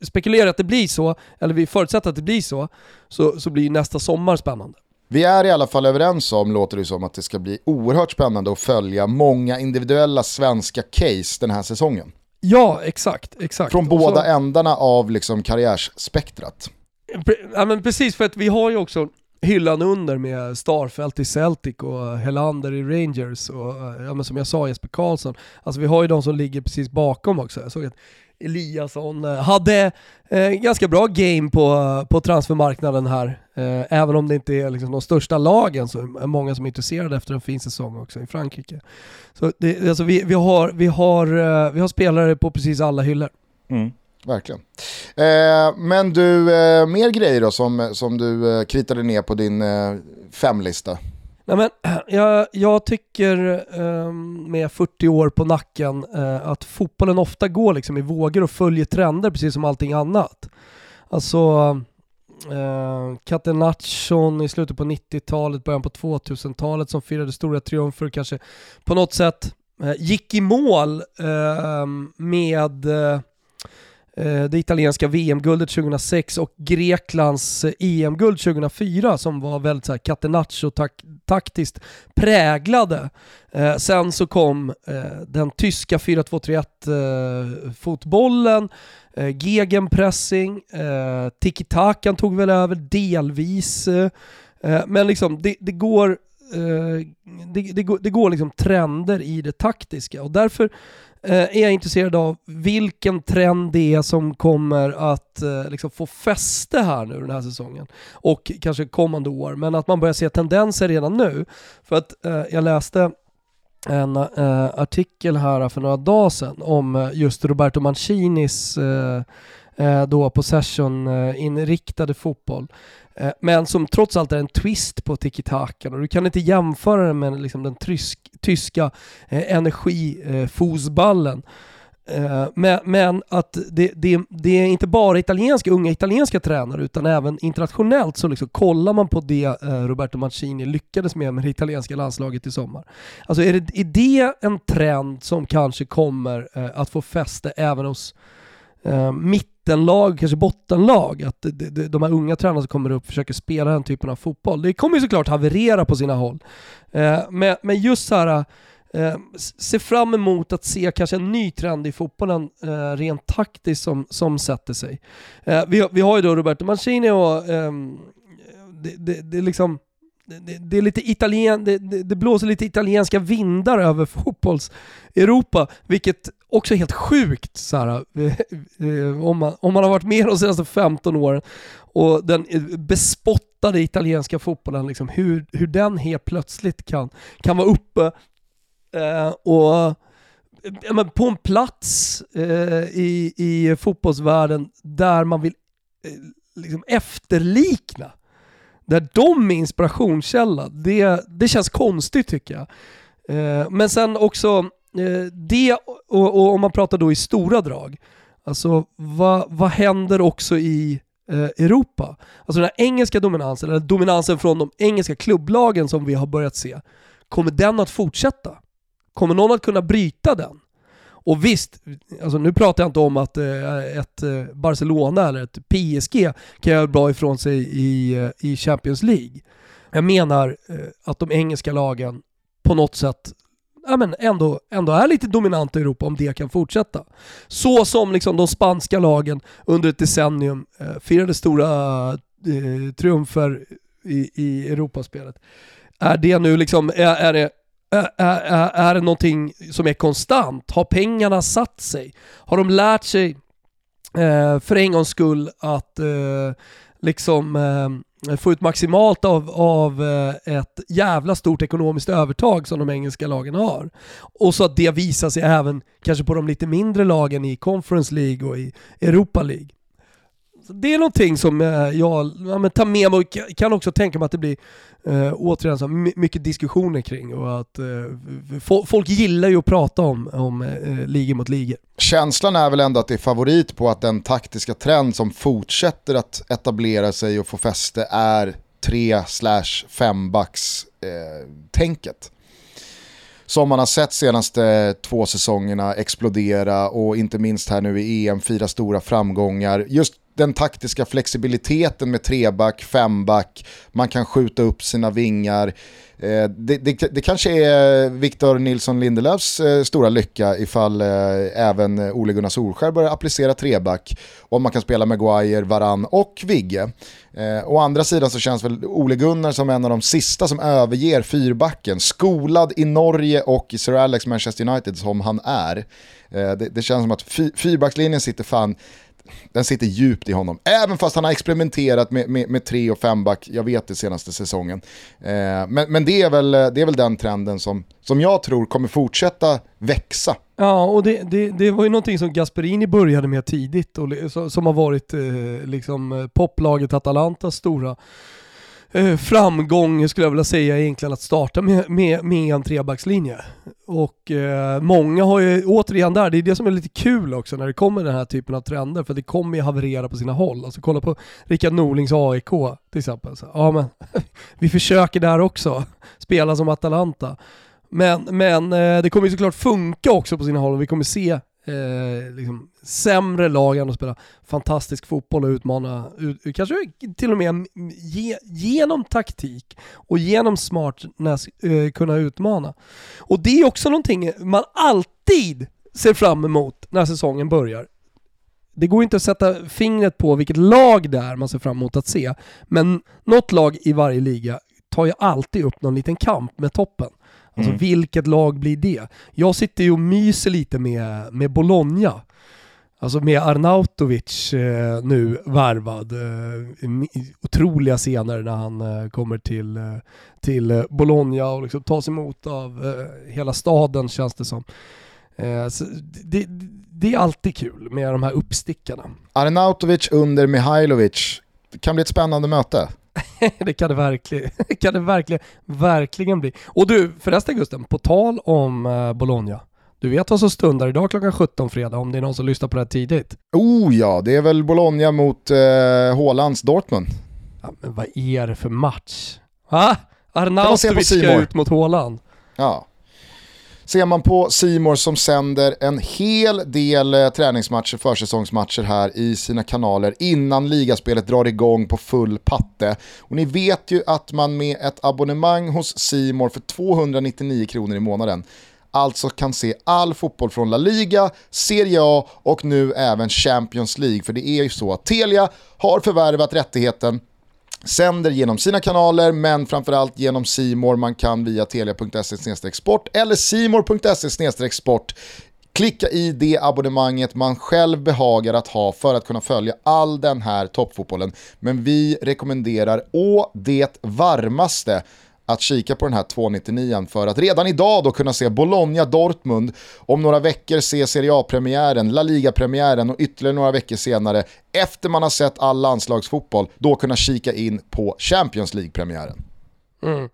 spekulera att det blir så, eller vi förutsätter att det blir så, så, så blir nästa sommar spännande. Vi är i alla fall överens om, låter det som, att det ska bli oerhört spännande att följa många individuella svenska case den här säsongen. Ja, exakt. exakt. Från båda så, ändarna av liksom karriärsspektrat. Ja men precis, för att vi har ju också hyllan under med Starfelt i Celtic och Helander i Rangers och ja, men som jag sa Jesper Karlsson. Alltså vi har ju de som ligger precis bakom också. Jag såg att Eliasson eh, hade eh, ganska bra game på, på transfermarknaden här. Eh, även om det inte är liksom de största lagen så är många som är intresserade efter en fin säsong också i Frankrike. Så det, alltså vi, vi, har, vi, har, eh, vi har spelare på precis alla hyllor. Mm. Verkligen. Eh, men du, eh, mer grejer då som, som du eh, kritade ner på din eh, femlista? Nej, men, jag, jag tycker eh, med 40 år på nacken eh, att fotbollen ofta går liksom i vågor och följer trender precis som allting annat. Alltså eh, Catenaccion i slutet på 90-talet, början på 2000-talet som firade stora triumfer kanske på något sätt eh, gick i mål ehm, med Eh, Eh, det italienska VM-guldet 2006 och Greklands eh, e EM-guld 2004 som var väldigt så här catenaccio-taktiskt präglade. Eh, sen så kom eh, den tyska 4-2-3-1 fotbollen, gegenpressing, tiki-takan tog väl över delvis, men liksom det, det går det, det, går, det går liksom trender i det taktiska och därför Eh, är jag intresserad av vilken trend det är som kommer att eh, liksom få fäste här nu den här säsongen och kanske kommande år. Men att man börjar se tendenser redan nu. För att eh, jag läste en artikel här för några dagar sedan om just Roberto Mancinis då possession-inriktade fotboll. Eh, men som trots allt är en twist på tiki-takan och du kan inte jämföra den med liksom den trysk, tyska eh, energifosballen. Eh, eh, men, men, att det, det, det, är inte bara italienska, unga italienska tränare utan även internationellt så liksom kollar man på det eh, Roberto Mancini lyckades med med det italienska landslaget i sommar. Alltså är det, är det en trend som kanske kommer eh, att få fäste även hos eh, mittenlag, kanske bottenlag, att de, de här unga tränarna som kommer upp försöker spela den typen av fotboll. Det kommer ju såklart haverera på sina håll. Eh, men, men just så här, eh, se fram emot att se kanske en ny trend i fotbollen eh, rent taktiskt som, som sätter sig. Eh, vi, vi har ju då Roberto Mancini och ehm, det, det, det liksom det, det, är lite italien, det, det, blåser lite italienska vindar över fotbolls-Europa, vilket också är helt sjukt så här, eh, eh, om, man, om man har varit med de senaste 15 åren och den eh, bespottade italienska fotbollen, liksom, hur, hur den helt plötsligt kan, kan vara uppe eh, och på en plats eh, i, i fotbollsvärlden där man vill eh, liksom efterlikna, där de är inspirationskälla, det, det känns konstigt tycker jag. Eh, men sen också eh, det, och, och, om man pratar då i stora drag, alltså vad, vad händer också i eh, Europa? Alltså den här engelska dominansen, eller dominansen från de engelska klubblagen som vi har börjat se, kommer den att fortsätta? Kommer någon att kunna bryta den? Och visst, alltså nu pratar jag inte om att eh, ett eh, Barcelona eller ett PSG kan göra bra ifrån sig i, eh, i Champions League. Jag menar att de engelska lagen på något sätt ja, men ändå, ändå är lite dominanta i Europa om det kan fortsätta. Så som liksom de spanska lagen under ett decennium eh, firade stora eh, triumfer i, i Europaspelet. Är det nu liksom, är, är det är, är, det någonting som är konstant? Har pengarna satt sig? Har de lärt sig eh, för en gångs skull att eh, liksom eh, få ut maximalt av, av eh, ett jävla stort ekonomiskt övertag som de engelska lagen har. Och så att det visar sig även kanske på de lite mindre lagen i Conference League och i Europa League. Så det är någonting som eh, jag ja, tar med mig och kan också tänka mig att det blir eh, återigen så mycket diskussioner kring och att eh, folk gillar ju att prata om, om eh, ligor mot ligor. Känslan är väl ändå att det är favorit på att den taktiska trend som fortsätter att etablera sig och få fäste är 3 slash 5 backs eh, tänket som man har sett senaste två säsongerna explodera och inte minst här nu i EM, fyra stora framgångar. Just den taktiska flexibiliteten med treback, femback, man kan skjuta upp sina vingar. Eh, det, det, det, kanske är Victor Nilsson Lindelöfs eh, stora lycka ifall eh, även Ole Gunnar Solskär börjar applicera treback Om man kan spela Maguire, Varann och Vigge. Eh, å andra sidan så känns väl Ole Gunnar som en av de sista som överger fyrbacken, skolad i Norge och i Sir Alex Manchester United som han är. Eh, det, det känns som att fyrbackslinjen sitter fan den sitter djupt i honom. Även fast han har experimenterat med, med, med tre och femback, jag vet det senaste säsongen. Eh, men men det, är väl, det är väl den trenden som, som jag tror kommer fortsätta växa. Ja, och det, det, det var ju någonting som Gasperini började med tidigt och som har varit eh, liksom eh, poplaget Atalantas stora eh, framgång skulle jag vilja säga egentligen att starta med, med, med en trebackslinje. Och eh, många har ju, återigen där, det är det som är lite kul också när det kommer den här typen av trender, för det kommer ju haverera på sina håll. Alltså kolla på Rickard Norlings AIK till exempel. Så, ja men, vi försöker där också, spela som Atalanta. Men, men eh, det kommer ju såklart funka också på sina håll och vi kommer se eh, liksom, sämre lag än att spela fantastisk fotboll och utmana, ut, kanske till och med ge, genom taktik och genom smartness eh, kunna utmana. Och det är också någonting man alltid ser fram emot när säsongen börjar. Det går inte att sätta fingret på vilket lag det är man ser fram emot att se, men något lag i varje liga tar ju alltid upp någon liten kamp med toppen. Alltså mm. vilket lag blir det? Jag sitter ju och myser lite med, med Bologna. Alltså med Arnautovic eh, nu värvad. Eh, otroliga scener när han eh, kommer till, eh, till eh, Bologna och liksom tas emot av eh, hela staden känns det som. Det, det, är alltid kul med de här uppstickarna. Arnautovic under Mihailovic, det kan bli ett spännande möte. det kan det verkligen, kan det verkligen, verkligen bli. Och du, förresten Gusten, på tal om uh, Bologna. Du vet vad som stundar idag klockan 17 fredag om det är någon som lyssnar på det här tidigt? Oh ja, det är väl Bologna mot uh, Hålands Dortmund. Ja, men vad är det för match? Va? Arnautovic ska ut mot Håland. Ja ser man på Simor som sänder en hel del eh, träningsmatcher, försäsongsmatcher här i sina kanaler innan ligaspelet drar igång på full patte. Och ni vet ju att man med ett abonnemang hos Simor för 299 kronor i månaden alltså kan se all fotboll från La Liga, Serie A och nu även Champions League. För det är ju så att Telia har förvärvat rättigheten sänder genom sina kanaler men framförallt genom Simor. Man kan via telia.se export eller simor.se export Klicka i det abonnemanget man själv behagar att ha för att kunna följa all den här toppfotbollen. Men vi rekommenderar å det varmaste att kika på den här 299 för att redan idag då kunna se Bologna-Dortmund, om några veckor se Serie A-premiären, La Liga-premiären och ytterligare några veckor senare, efter man har sett all landslagsfotboll, då kunna kika in på Champions League-premiären. Mm.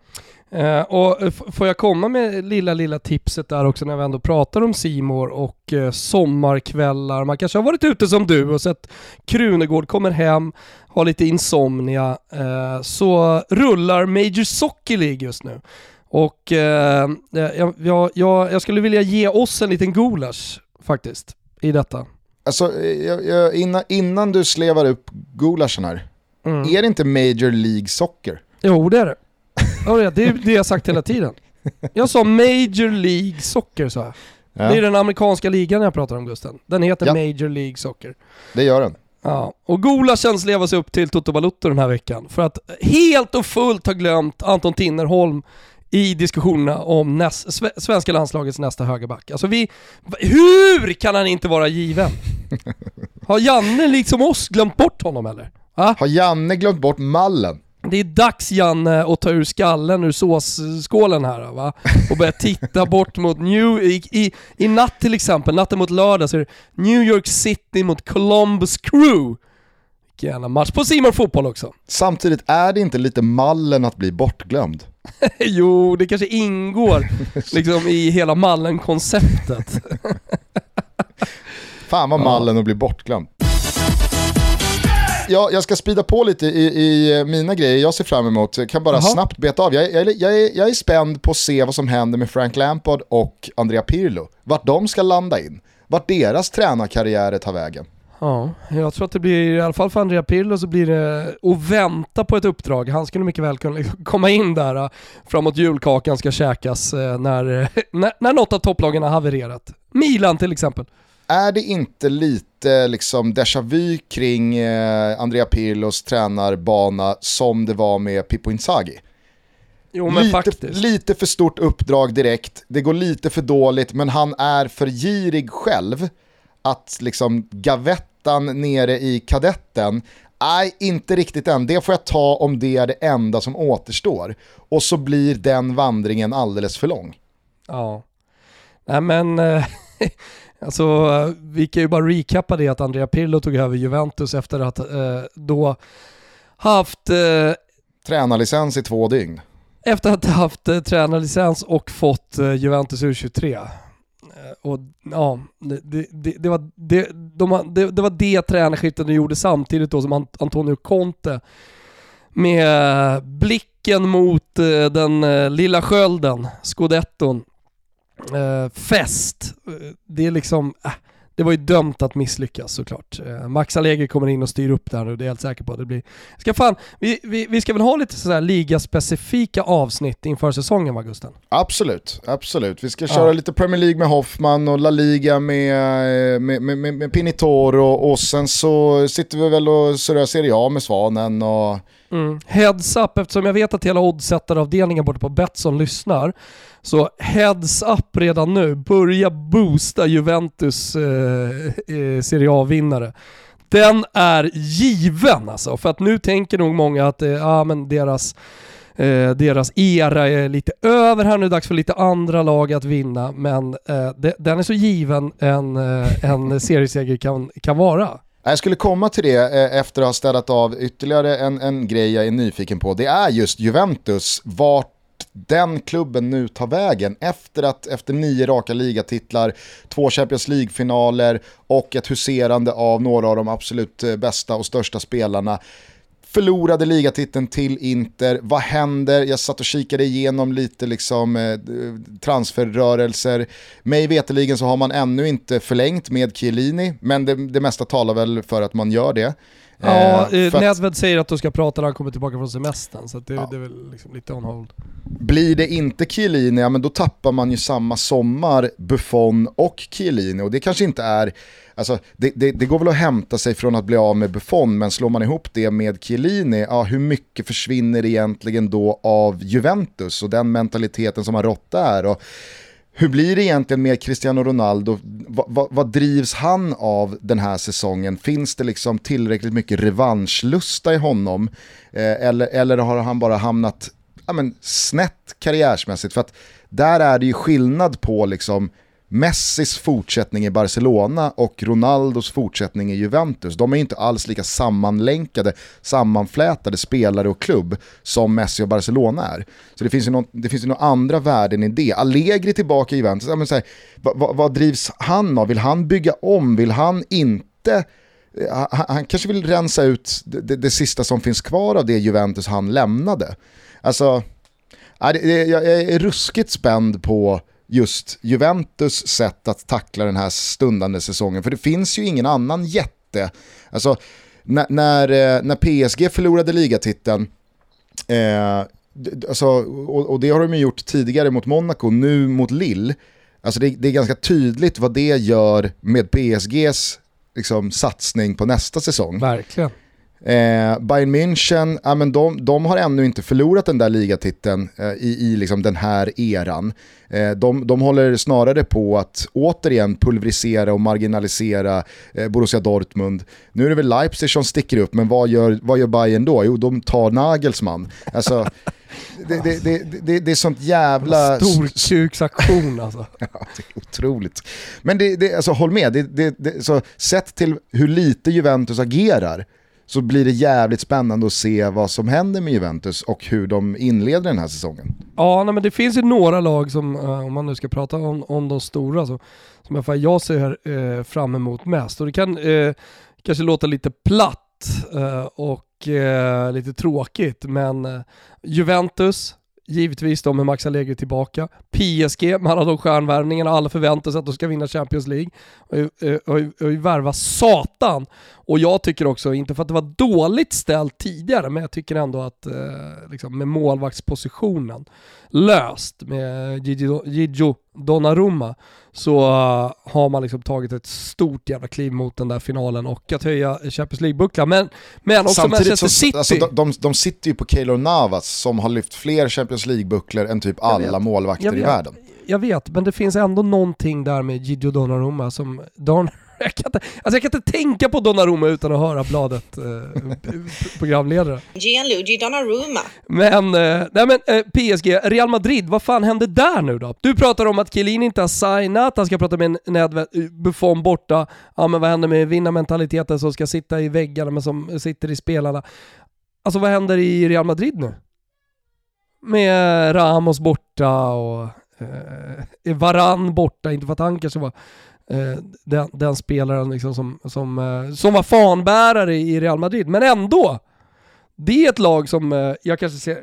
Uh, och får jag komma med lilla, lilla tipset där också när vi ändå pratar om Simor och uh, sommarkvällar. Man kanske har varit ute som du och sett Krunegård kommer hem, har lite insomnia. Uh, så rullar Major Soccer League just nu. Och jag, jag, jag, skulle vilja ge oss en liten gulasch faktiskt i detta. Alltså, innan, innan du slevar upp gulaschen här, mm. är det inte Major League Soccer? Jo det är det. Ja, det är det jag sagt hela tiden. Jag sa Major League Soccer sa jag. Ja. Det är den amerikanska ligan jag pratar om Gusten. Den heter ja. Major League Soccer. Det gör den. Ja, och Gola känns leva sig upp till Toto Balutto den här veckan. För att helt och fullt ha glömt Anton Tinnerholm i diskussionerna om näst, svenska landslagets nästa högerback. Alltså vi, hur kan han inte vara given? Har Janne liksom oss glömt bort honom eller? Ah? Har Janne glömt bort mallen? Det är dags Janne att ta ur skallen ur såsskålen här va? Och börja titta bort mot New... I, i, I natt till exempel, natten mot lördag, så är det New York City mot Columbus Crew. Vilken jävla match på Simon Fotboll också. Samtidigt är det inte lite mallen att bli bortglömd? jo, det kanske ingår liksom i hela mallen-konceptet. Fan vad mallen ja. att bli bortglömd jag, jag ska spida på lite i, i mina grejer jag ser fram emot. Jag kan bara Aha. snabbt beta av. Jag, jag, jag, är, jag är spänd på att se vad som händer med Frank Lampard och Andrea Pirlo. Vart de ska landa in. Vart deras tränarkarriärer tar vägen. Ja, jag tror att det blir, i alla fall för Andrea Pirlo så blir det att vänta på ett uppdrag. Han skulle mycket väl kunna komma in där äh, framåt julkakan ska käkas äh, när, när, när något av topplagen har havererat. Milan till exempel är det inte lite liksom déjà vu kring eh, Andrea Pirlos tränarbana som det var med Pippo Inzaghi? Jo men lite. Lite för stort uppdrag direkt, det går lite för dåligt men han är för girig själv att liksom gavettan nere i kadetten Nej, inte riktigt än. Det får jag ta om det är det enda som återstår. Och så blir den vandringen alldeles för lång. Ja. Nej men, eh, Alltså, vi kan ju bara recappa det att Andrea Pirlo tog över Juventus efter att eh, då haft... Eh, tränarlicens i två dygn. Efter att ha haft eh, tränarlicens och fått eh, Juventus U23. Eh, och ja, det, det, det, var, det, de, det, det var det tränarskiftet de gjorde samtidigt då som Antonio Conte med blicken mot eh, den lilla skölden, scudetton, eh, fest. Det är liksom, äh, det var ju dömt att misslyckas såklart. Eh, Max Allegri kommer in och styr upp där nu, det är jag helt säker på. Det blir... ska fan, vi, vi, vi ska väl ha lite sådär ligaspecifika avsnitt inför säsongen va Gusten? Absolut, absolut. Vi ska köra ja. lite Premier League med Hoffman och La Liga med, med, med, med, med Pinitoro och sen så sitter vi väl och surrar Serie A med Svanen och Mm. Heads up, eftersom jag vet att hela oddsättaravdelningen borta på Betsson lyssnar. Så heads up redan nu, börja boosta Juventus eh, eh, Serie A-vinnare. Den är given alltså, för att nu tänker nog många att eh, ja, men deras Eh, deras era är lite över här nu, dags för lite andra lag att vinna, men eh, det, den är så given en, eh, en serieseger kan, kan vara. Jag skulle komma till det eh, efter att ha städat av ytterligare en, en grej jag är nyfiken på. Det är just Juventus, vart den klubben nu tar vägen efter att efter nio raka ligatitlar, två Champions League-finaler och ett huserande av några av de absolut eh, bästa och största spelarna förlorade ligatiteln till Inter. Vad händer? Jag satt och kikade igenom lite liksom, eh, transferrörelser. Mig veteligen så har man ännu inte förlängt med Chiellini, men det, det mesta talar väl för att man gör det. Ja, eh, eh Nedved säger att du ska prata när han kommer tillbaka från semestern, så det, ja. det, är väl liksom lite on hold. Blir det inte Chiellini, ja men då tappar man ju samma sommar Buffon och Chiellini och det kanske inte är Alltså, det, det, det, går väl att hämta sig från att bli av med Buffon, men slår man ihop det med Chiellini, ja, hur mycket försvinner egentligen då av Juventus och den mentaliteten som har rått där? Och hur blir det egentligen med Cristiano Ronaldo? Va, va, vad drivs han av den här säsongen? Finns det liksom tillräckligt mycket revanschlusta i honom? Eh, eller, eller har han bara hamnat ja, men, snett karriärsmässigt. För att där är det ju skillnad på liksom Messis fortsättning i Barcelona och Ronaldos fortsättning i Juventus. De är inte alls lika sammanlänkade, sammanflätade spelare och klubb som Messi och Barcelona är. Så det finns ju, någon, det finns ju några andra värden i det. Allegri tillbaka i Juventus, ja, men så här, vad, vad, vad drivs han av? Vill han bygga om? Vill han inte eh, han, han kanske vill rensa ut det, det, det, sista som finns kvar av det Juventus han lämnade. Alltså, jag är ruskigt spänd på just Juventus sätt att tackla den här stundande säsongen. För det finns ju ingen annan jätte. Alltså, när, när, eh, när PSG förlorade ligatiteln, eh, alltså, och, och, det har de ju gjort tidigare mot Monaco, nu mot Lille. Alltså det, det är ganska tydligt vad det gör med PSGs liksom, satsning på nästa säsong. Verkligen. Eh, Bayern München, ja, men de, de, har ännu inte förlorat den där ligatiteln eh, i, i liksom den här eran. Eh, de, de håller snarare på att återigen pulverisera och marginalisera eh, Borussia Dortmund. Nu är det väl Leipzig som sticker upp, men vad gör, vad gör Bayern då? Jo, de tar Nagelsmann. Alltså, det, det, det, det, det är sånt jävla... Storkuksaktion alltså. ja, det är otroligt. Men det, alltså, håll med, det, så, sett till hur lite Juventus agerar så blir det jävligt spännande att se vad som händer med Juventus och hur de inleder den här säsongen. Ja, nej, men det finns ju några lag som, eh, om man nu ska prata om, om de stora, så, som jag, jag ser eh, fram emot mest. Och det kan eh, kanske låta lite platt eh, och eh, lite tråkigt, men Juventus, Givetvis då med Max Allegri tillbaka. PSG med alla de stjärnvärvningarna, alla förväntar sig att de ska vinna Champions League. Och, eh, eh, och, och, och värva satan. Och jag tycker också, inte för att det var dåligt ställt tidigare, men jag tycker ändå att eh, liksom med målvaktspositionen löst med Gigio Donnarumma så uh, har man liksom tagit ett stort jävla kliv mot den där finalen och att höja Champions League-bucklan. Men, men också Samtidigt Manchester så, City. Alltså, de, de, de sitter ju på Keylor Navas som har lyft fler Champions League-bucklor än typ alla målvakter i världen. Jag vet, men det finns ändå någonting där med Gigio Donnarumma som... Don jag, kan inte, alltså jag kan inte tänka på Donnarumma utan att höra bladet eh, programledare. Gianluigi Donnarumma. Men, eh, nej men eh, PSG, Real Madrid, vad fan hände där nu då? Du pratar om att Chiellini inte har signat, han ska prata med Nedved, Buffon borta. Ja men vad händer med vinnarmentaliteten som ska sitta i väggarna men som sitter i spelarna? Alltså vad händer i Real Madrid nu? Med Ramos borta och eh, Varann borta, inte för att han kanske var eh, den, den, spelaren liksom som, som, eh, som var fanbärare i Real Madrid. Men ändå! Det är ett lag som eh, jag kanske ser,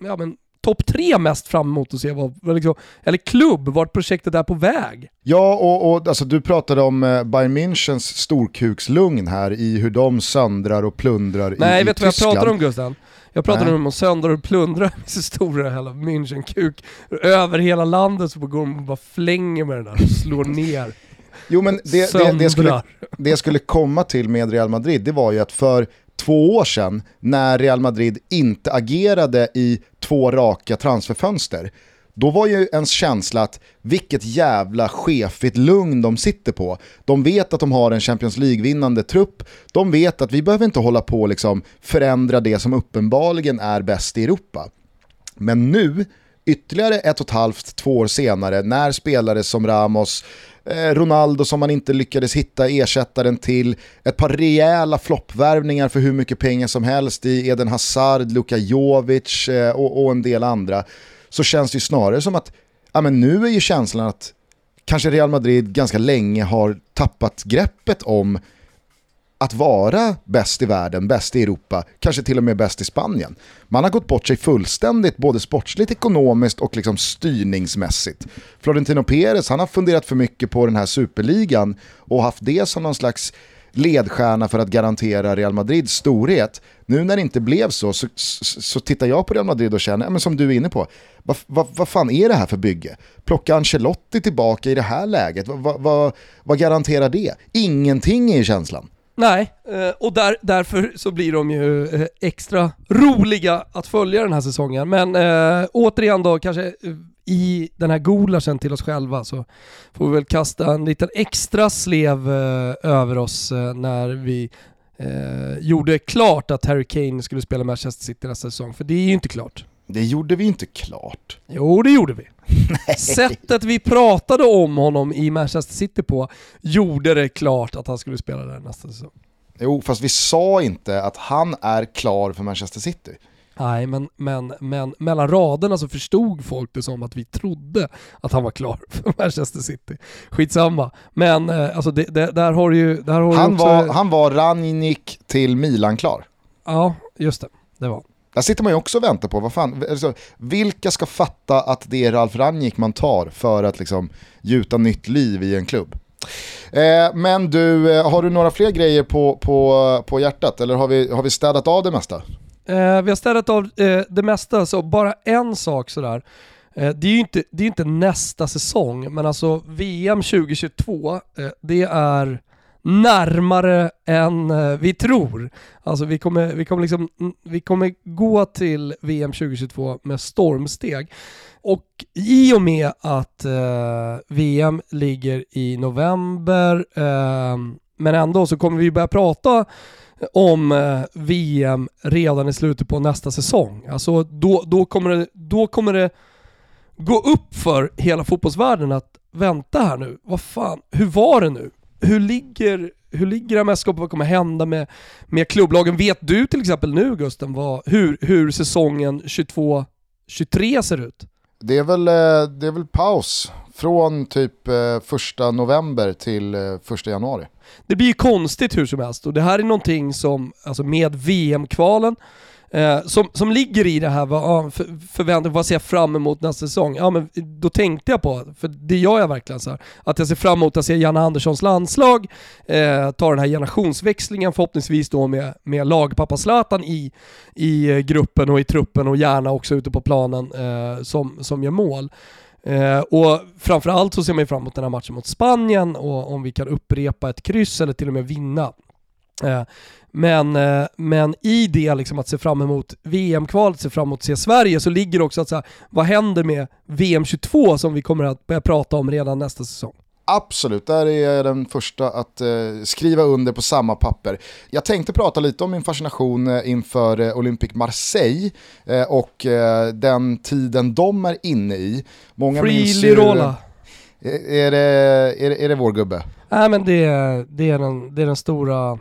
ja men topp tre mest fram emot att se vad, liksom, eller klubb, vart projektet är på väg. Ja, och, och alltså, du pratade om eh, Bayern Münchens storkukslugn här i hur de söndrar och plundrar Nej, i, i vet du vad jag pratar om Gusten? Jag pratar om att söndra och plundra med så stora hela München-kuk. Över hela landet så går de och bara flänger med den där och slår ner. Jo men det, det, det, skulle, det skulle komma till med Real Madrid, det var ju att för två år sedan, när Real Madrid inte agerade i två raka transferfönster, då var ju ens känsla att vilket jävla chefigt lugn de sitter på. De vet att de har en Champions League-vinnande trupp, de vet att vi behöver inte hålla på och liksom förändra det som uppenbarligen är bäst i Europa. Men nu, ytterligare ett och ett halvt, två år senare, när spelare som Ramos, Eh, Ronaldo som man inte lyckades hitta ersättaren till, ett par rejäla floppvärvningar för hur mycket pengar som helst i Eden Hazard, Luka Jovic eh, och, och, en del andra, så känns det ju snarare som att ja, men nu är ju känslan att kanske Real Madrid ganska länge har tappat greppet om att vara bäst i världen, bäst i Europa, kanske till och med bäst i Spanien. Man har gått bort sig fullständigt, både sportsligt, ekonomiskt och liksom styrningsmässigt. Florentino Perez, han har funderat för mycket på den här superligan och haft det som någon slags ledstjärna för att garantera Real Madrids storhet. Nu när det inte blev så, så, så, så tittar jag på Real Madrid och känner, ja, men som du är inne på, vad, va, va fan är det här för bygge? Plocka Ancelotti tillbaka i det här läget, vad, va, va, garanterar det? Ingenting är ju känslan. Nej, eh, och där, därför så blir de ju eh, extra roliga att följa den här säsongen. Men äh, återigen då, kanske i den här gulaschen till oss själva så får vi väl kasta en liten extra slev äh, över oss äh, när vi gjorde klart att Harry Kane skulle spela Manchester City nästa säsong. För det är ju inte klart. Det gjorde vi inte klart. Jo, det gjorde vi. Sättet vi pratade om honom i Manchester City på gjorde det klart att han skulle spela där nästa säsong. Jo, fast vi sa inte att han är klar för Manchester City. Nej, men, men, men mellan raderna så förstod folk det som att vi trodde att han var klar för Manchester City. Skitsamma. Men eh, alltså det, det, där har du ju... Där har han, också... var, han var Ranjnik till Milan klar. Ja, just det. Det var där sitter man ju också och väntar på, vad fan, alltså, vilka ska fatta att det är Ralf Rangnick man tar för att liksom gjuta nytt liv i en klubb? Eh, men du, eh, har du några fler grejer på, på, på hjärtat eller har vi, har vi städat av det mesta? Eh, vi har städat av eh, det mesta, så bara en sak sådär. Eh, det är ju inte, det är inte nästa säsong, men alltså VM 2022, eh, det är närmare än eh, vi tror. Alltså vi kommer, vi, kommer liksom, vi kommer gå till VM 2022 med stormsteg. Och i och med att eh, VM ligger i november, eh, men ändå så kommer vi börja prata om eh, VM redan i slutet på nästa säsong. Alltså då, då, kommer det, då kommer det gå upp för hela fotbollsvärlden att vänta här nu, vad fan, hur var det nu? Hur ligger, hur ligger det mästerskapet? Vad kommer hända med, med klubblagen? Vet du till exempel nu Gusten vad, hur, hur säsongen 22-23 ser ut? Det är, väl, eh, det är väl paus från typ eh, första november till eh, första januari. Det blir ju konstigt hur som helst och det här är någonting som, alltså med VM-kvalen, Eh, som, som ligger i det här, vad, för, vad ser jag fram emot nästa säsong? Ja men då tänkte jag på, för det gör jag verkligen så här, att jag ser fram emot att se Janne Anderssons landslag, eh, ta den här generationsväxlingen förhoppningsvis då med, med lagpappa Zlatan i, i gruppen och i truppen och gärna också ute på planen eh, som, som gör mål. Eh, och framförallt så ser man ju fram emot den här matchen mot Spanien och om vi kan upprepa ett kryss eller till och med vinna. Eh, men, eh, men i det liksom att se fram emot VM-kvalet, se fram emot att se Sverige, så ligger också att så här, vad händer med VM 22 som vi kommer att börja prata om redan nästa säsong? Absolut, där är jag den första att eh, skriva under på samma papper. Jag tänkte prata lite om min fascination eh, inför eh, Olympic Marseille eh, och eh, den tiden de är inne i. Många Free Lirola. Är, är, det, är, är det vår gubbe? Nej men det, det, är, den, det är den stora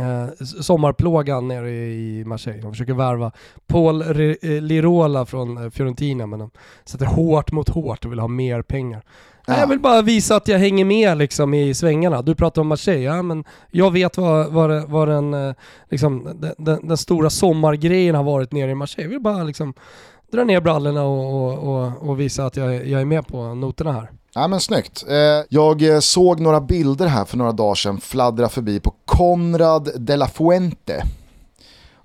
eh, sommarplågan nere i Marseille. De försöker värva Paul eh, Lirola från eh, Fiorentina men de sätter hårt mot hårt och vill ha mer pengar. Ja. Jag vill bara visa att jag hänger med liksom i svängarna. Du pratar om Marseille, ja, men jag vet vad, vad, vad den, eh, liksom, den, den, stora sommargrejen har varit nere i Marseille. Jag vill bara liksom dra ner brallorna och, och, och, och visa att jag, jag är med på noterna här. Ja men snyggt. Eh, jag eh, såg några bilder här för några dagar sedan fladdra förbi på Conrad de la Fuente.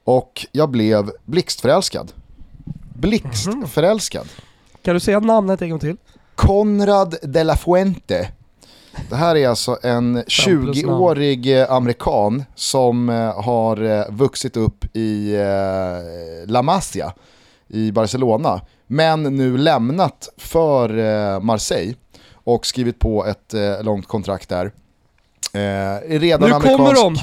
Och jag blev blixtförälskad. Blixtförälskad. Kan du säga namnet en gång till? Conrad de la Fuente. Det här är alltså en 20-årig eh, amerikan som har vuxit upp i La Masia i Barcelona. Men nu lämnat för Marseille och skrivit på ett eh, långt kontrakt där. Eh, redan nu amerikansk... kommer de!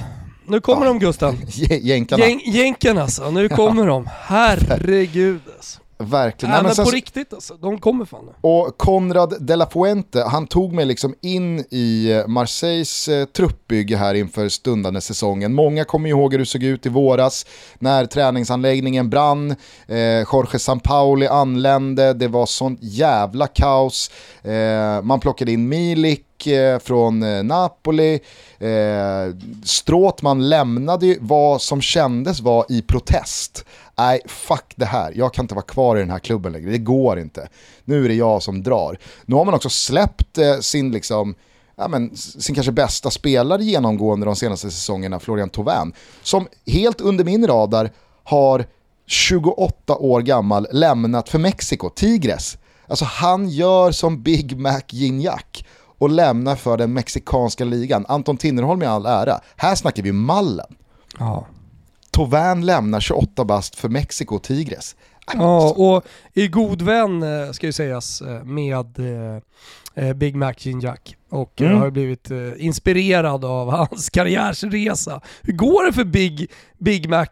Nu kommer ja. de Gusten. Jänkarna. Jänken alltså, nu kommer de. Herregud alltså. Verkligen. Nej, men, men på riktigt alltså, de kommer fan. Och Conrad de la Fuente, han tog mig liksom in i eh, Marseilles eh, truppbygge här inför stundande säsongen. Många kommer ihåg hur det såg ut i våras när träningsanläggningen brann, eh, Jorge Sampaoli anlände, det var sånt jävla kaos. Eh, man plockade in Milik, Eh, från eh, Napoli. Eh, Stråtman lämnade vad som kändes var i protest nej fuck det här, jag kan inte vara kvar i den här klubben längre, det går inte. Nu är det jag som drar. Nu har man också släppt eh, sin, liksom, ja, men, sin kanske bästa spelare genomgående de senaste säsongerna, Florian Thauvin, som helt under min radar har 28 år gammal lämnat för Mexiko, Tigres. Alltså han gör som Big Mac Gignac och lämnar för den mexikanska ligan. Anton Tinnerholm i all ära, här snackar vi mallen. Ja. Tovän lämnar 28 bast för Mexiko och Tigres. Ja, och i god vän eh, ska ju sägas eh, med eh, Big Mac Gin Jack och mm. har blivit inspirerad av hans karriärsresa. Hur går det för Big, Big Mac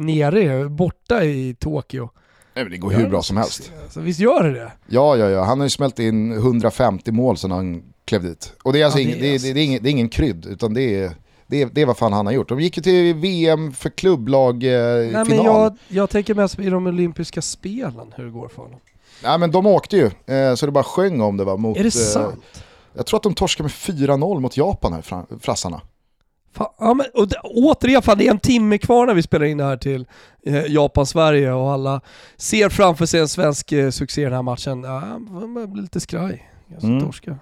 nere, borta i Tokyo? Nej, men det går hur bra som helst. Så visst gör det det? Ja, ja, ja. Han har ju smält in 150 mål sedan han klev dit. Och det är alltså ja, ingen, det är, alltså... det, är, ingen, det är ingen krydd, utan det är det är, det är vad fan han har gjort. De gick ju till VM för klubblag-final. Eh, Nej, jag, jag tänker mest i de olympiska spelen, hur det går för honom. Nej men de åkte ju, eh, så det bara sjöng om det va. Mot, är det eh, sant? jag tror att de torskade med 4-0 mot Japan här, frassarna. Fan, ja, men, och det, återigen, fan, det är en timme kvar när vi spelar in det här till eh, Japan-Sverige och alla ser framför sig en svensk eh, succé i den här matchen. Ja, man blir lite skraj. Mm. Torska.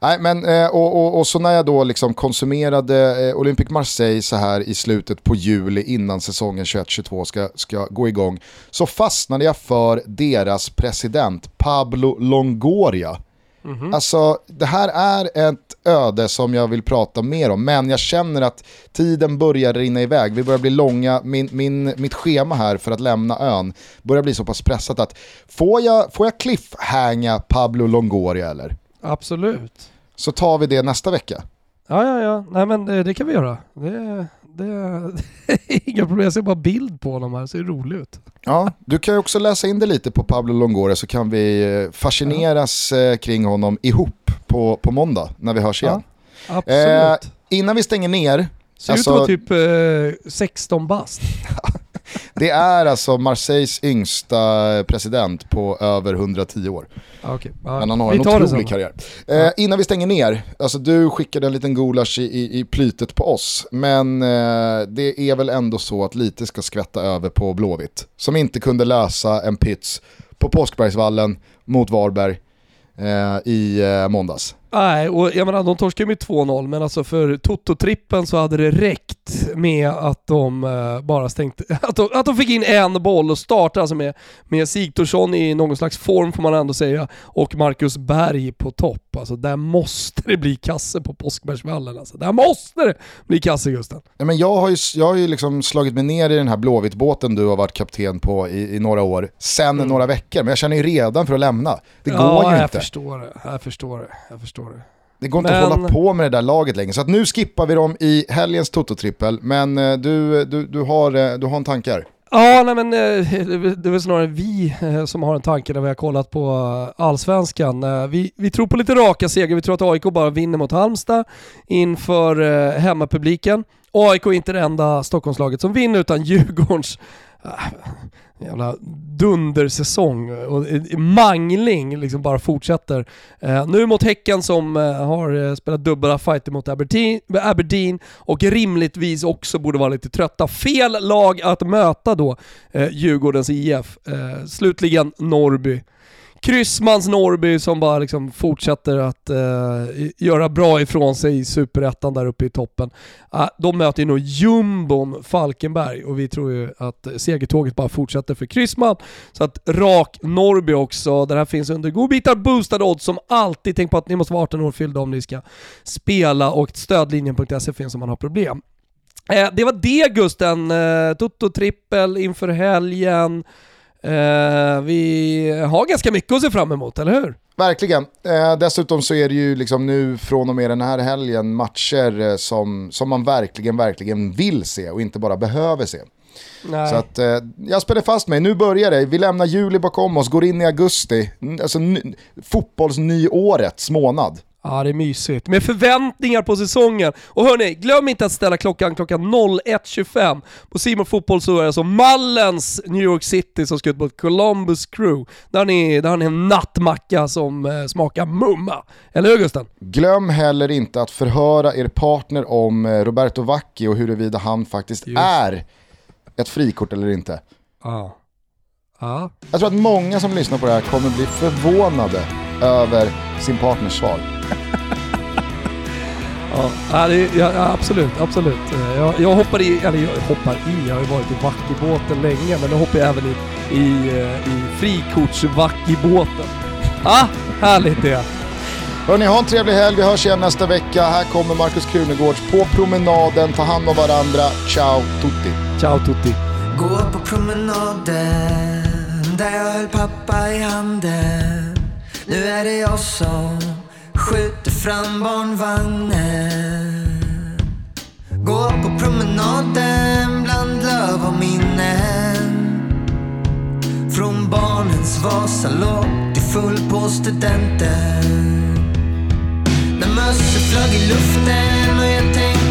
Nej, men, eh, och, och, och, så när jag då liksom konsumerade eh, Olympic Marseille så här i slutet på juli innan säsongen 21-22 ska, ska gå igång så fastnade jag för deras president Pablo Longoria. Mm -hmm. Alltså det här är ett öde som jag vill prata mer om, men jag känner att tiden börjar rinna iväg, vi börjar bli långa, min, min, mitt schema här för att lämna ön börjar bli så pass pressat att får jag, får jag cliffhanga Pablo Longoria eller? Absolut. Så tar vi det nästa vecka. Ja, ja, ja. Nej men det, det kan vi göra. Det, det, är inga problem. Jag ser bara bild på honom här, det ser roligt ut. Ja, du kan ju också läsa in det lite på Pablo Longoria så kan vi eh, fascineras ja. Eh, kring honom ihop på, på måndag när vi hörs igen. Ja, absolut. Eh, innan vi stänger ner. Ser alltså, ut att vara typ eh, 16 bast. Det är alltså Marseilles yngsta president på över 110 år. Okay. Ja, Men han har en otrolig karriär. Eh, innan vi stänger ner, alltså du skickade en liten gulasch i, i, i plytet på oss. Men eh, det är väl ändå så att lite ska skvätta över på Blåvitt. Som inte kunde lösa en pits på Påskbergsvallen mot Varberg eh, i eh, måndags. Nej, och jag menar de torskade med 2-0, men alltså för Toto-trippen så hade det räckt med att de uh, bara stängde, att de, att de fick in en boll och startade alltså med, med Sigthorsson i någon slags form får man ändå säga, och Marcus Berg på topp. Alltså där måste det bli kasse på Påskbergsvallen alltså. Där måste det bli kasse Gusten. Ja, men jag har ju, jag har ju liksom slagit mig ner i den här Blåvitt-båten du har varit kapten på i, i några år, sen mm. några veckor, men jag känner ju redan för att lämna. Det ja, går ju jag inte. Förstår det. Jag förstår det. Jag förstår förstår det. Det går inte men... att hålla på med det där laget längre. Så att nu skippar vi dem i helgens Toto-trippel. Men eh, du, du, du, har, eh, du har en tankar? Ja, nej men eh, det är väl snarare vi som har en tanke när vi har kollat på allsvenskan. Vi, vi tror på lite raka segrar, vi tror att AIK bara vinner mot Halmstad inför hemmapubliken. AIK är inte det enda Stockholmslaget som vinner utan Djurgårdens jävla dundersäsong och eh, mangling liksom bara fortsätter. Eh, nu mot Häcken som eh, har eh, spelat dubbla fighter mot Aberdeen, Aberdeen och rimligtvis också borde vara lite trötta. Fel lag att möta då, eh, Djurgårdens IF. Eh, slutligen Norrby. Kryssmans Norrby som bara liksom fortsätter att eh, göra bra ifrån sig i superettan där uppe i toppen. Eh, de möter ju nog jumbon Falkenberg och vi tror ju att segertåget bara fortsätter för Kryssman. Så att rak Norrby också, där här finns under godbitar boostade odds som alltid. Tänk på att ni måste vara 18 år fyllda om ni ska spela och stödlinjen.se finns om man har problem. Eh, det var det Gusten, eh, Toto trippel inför helgen. Eh, vi har ganska mycket att se fram emot, eller hur? Verkligen. Eh, dessutom så är det ju liksom nu från och med den här helgen matcher eh, som, som man verkligen, verkligen vill se och inte bara behöver se. Nej. Så att eh, jag spelar fast mig, nu börjar det. Vi lämnar juli bakom oss, går in i augusti. Alltså fotbollsnyårets månad. Ja, det är mysigt. Med förväntningar på säsongen. Och hörni, glöm inte att ställa klockan klockan 01.25. På Simon Fotboll så är det alltså Mallens New York City som ska ut mot Columbus Crew. Där ni, där ni en nattmacka som eh, smakar mumma. Eller hur Gusten? Glöm heller inte att förhöra er partner om eh, Roberto Vacchi och huruvida han faktiskt Just. är ett frikort eller inte. Ja. ja. Jag tror att många som lyssnar på det här kommer bli förvånade över sin partners svar. Ja, det, ja, absolut, absolut. Jag, jag, hoppar i, eller jag hoppar i, jag har ju varit i Vackibåten länge, men nu hoppar jag även i, i, i frikorts-Vackibåten. Ah, härligt det! Hörni, ha en trevlig helg. Vi hörs igen nästa vecka. Här kommer Markus Krunegårds på promenaden. Ta hand om varandra. Ciao tutti! Ciao tutti! Gå på promenaden där jag höll pappa i handen. Nu är det jag som skjuter fram barnvagnen. Gå på promenaden bland löv och minnen. Från barnens Vasalopp till full på studenten. När mössor flög i luften och jag tänkte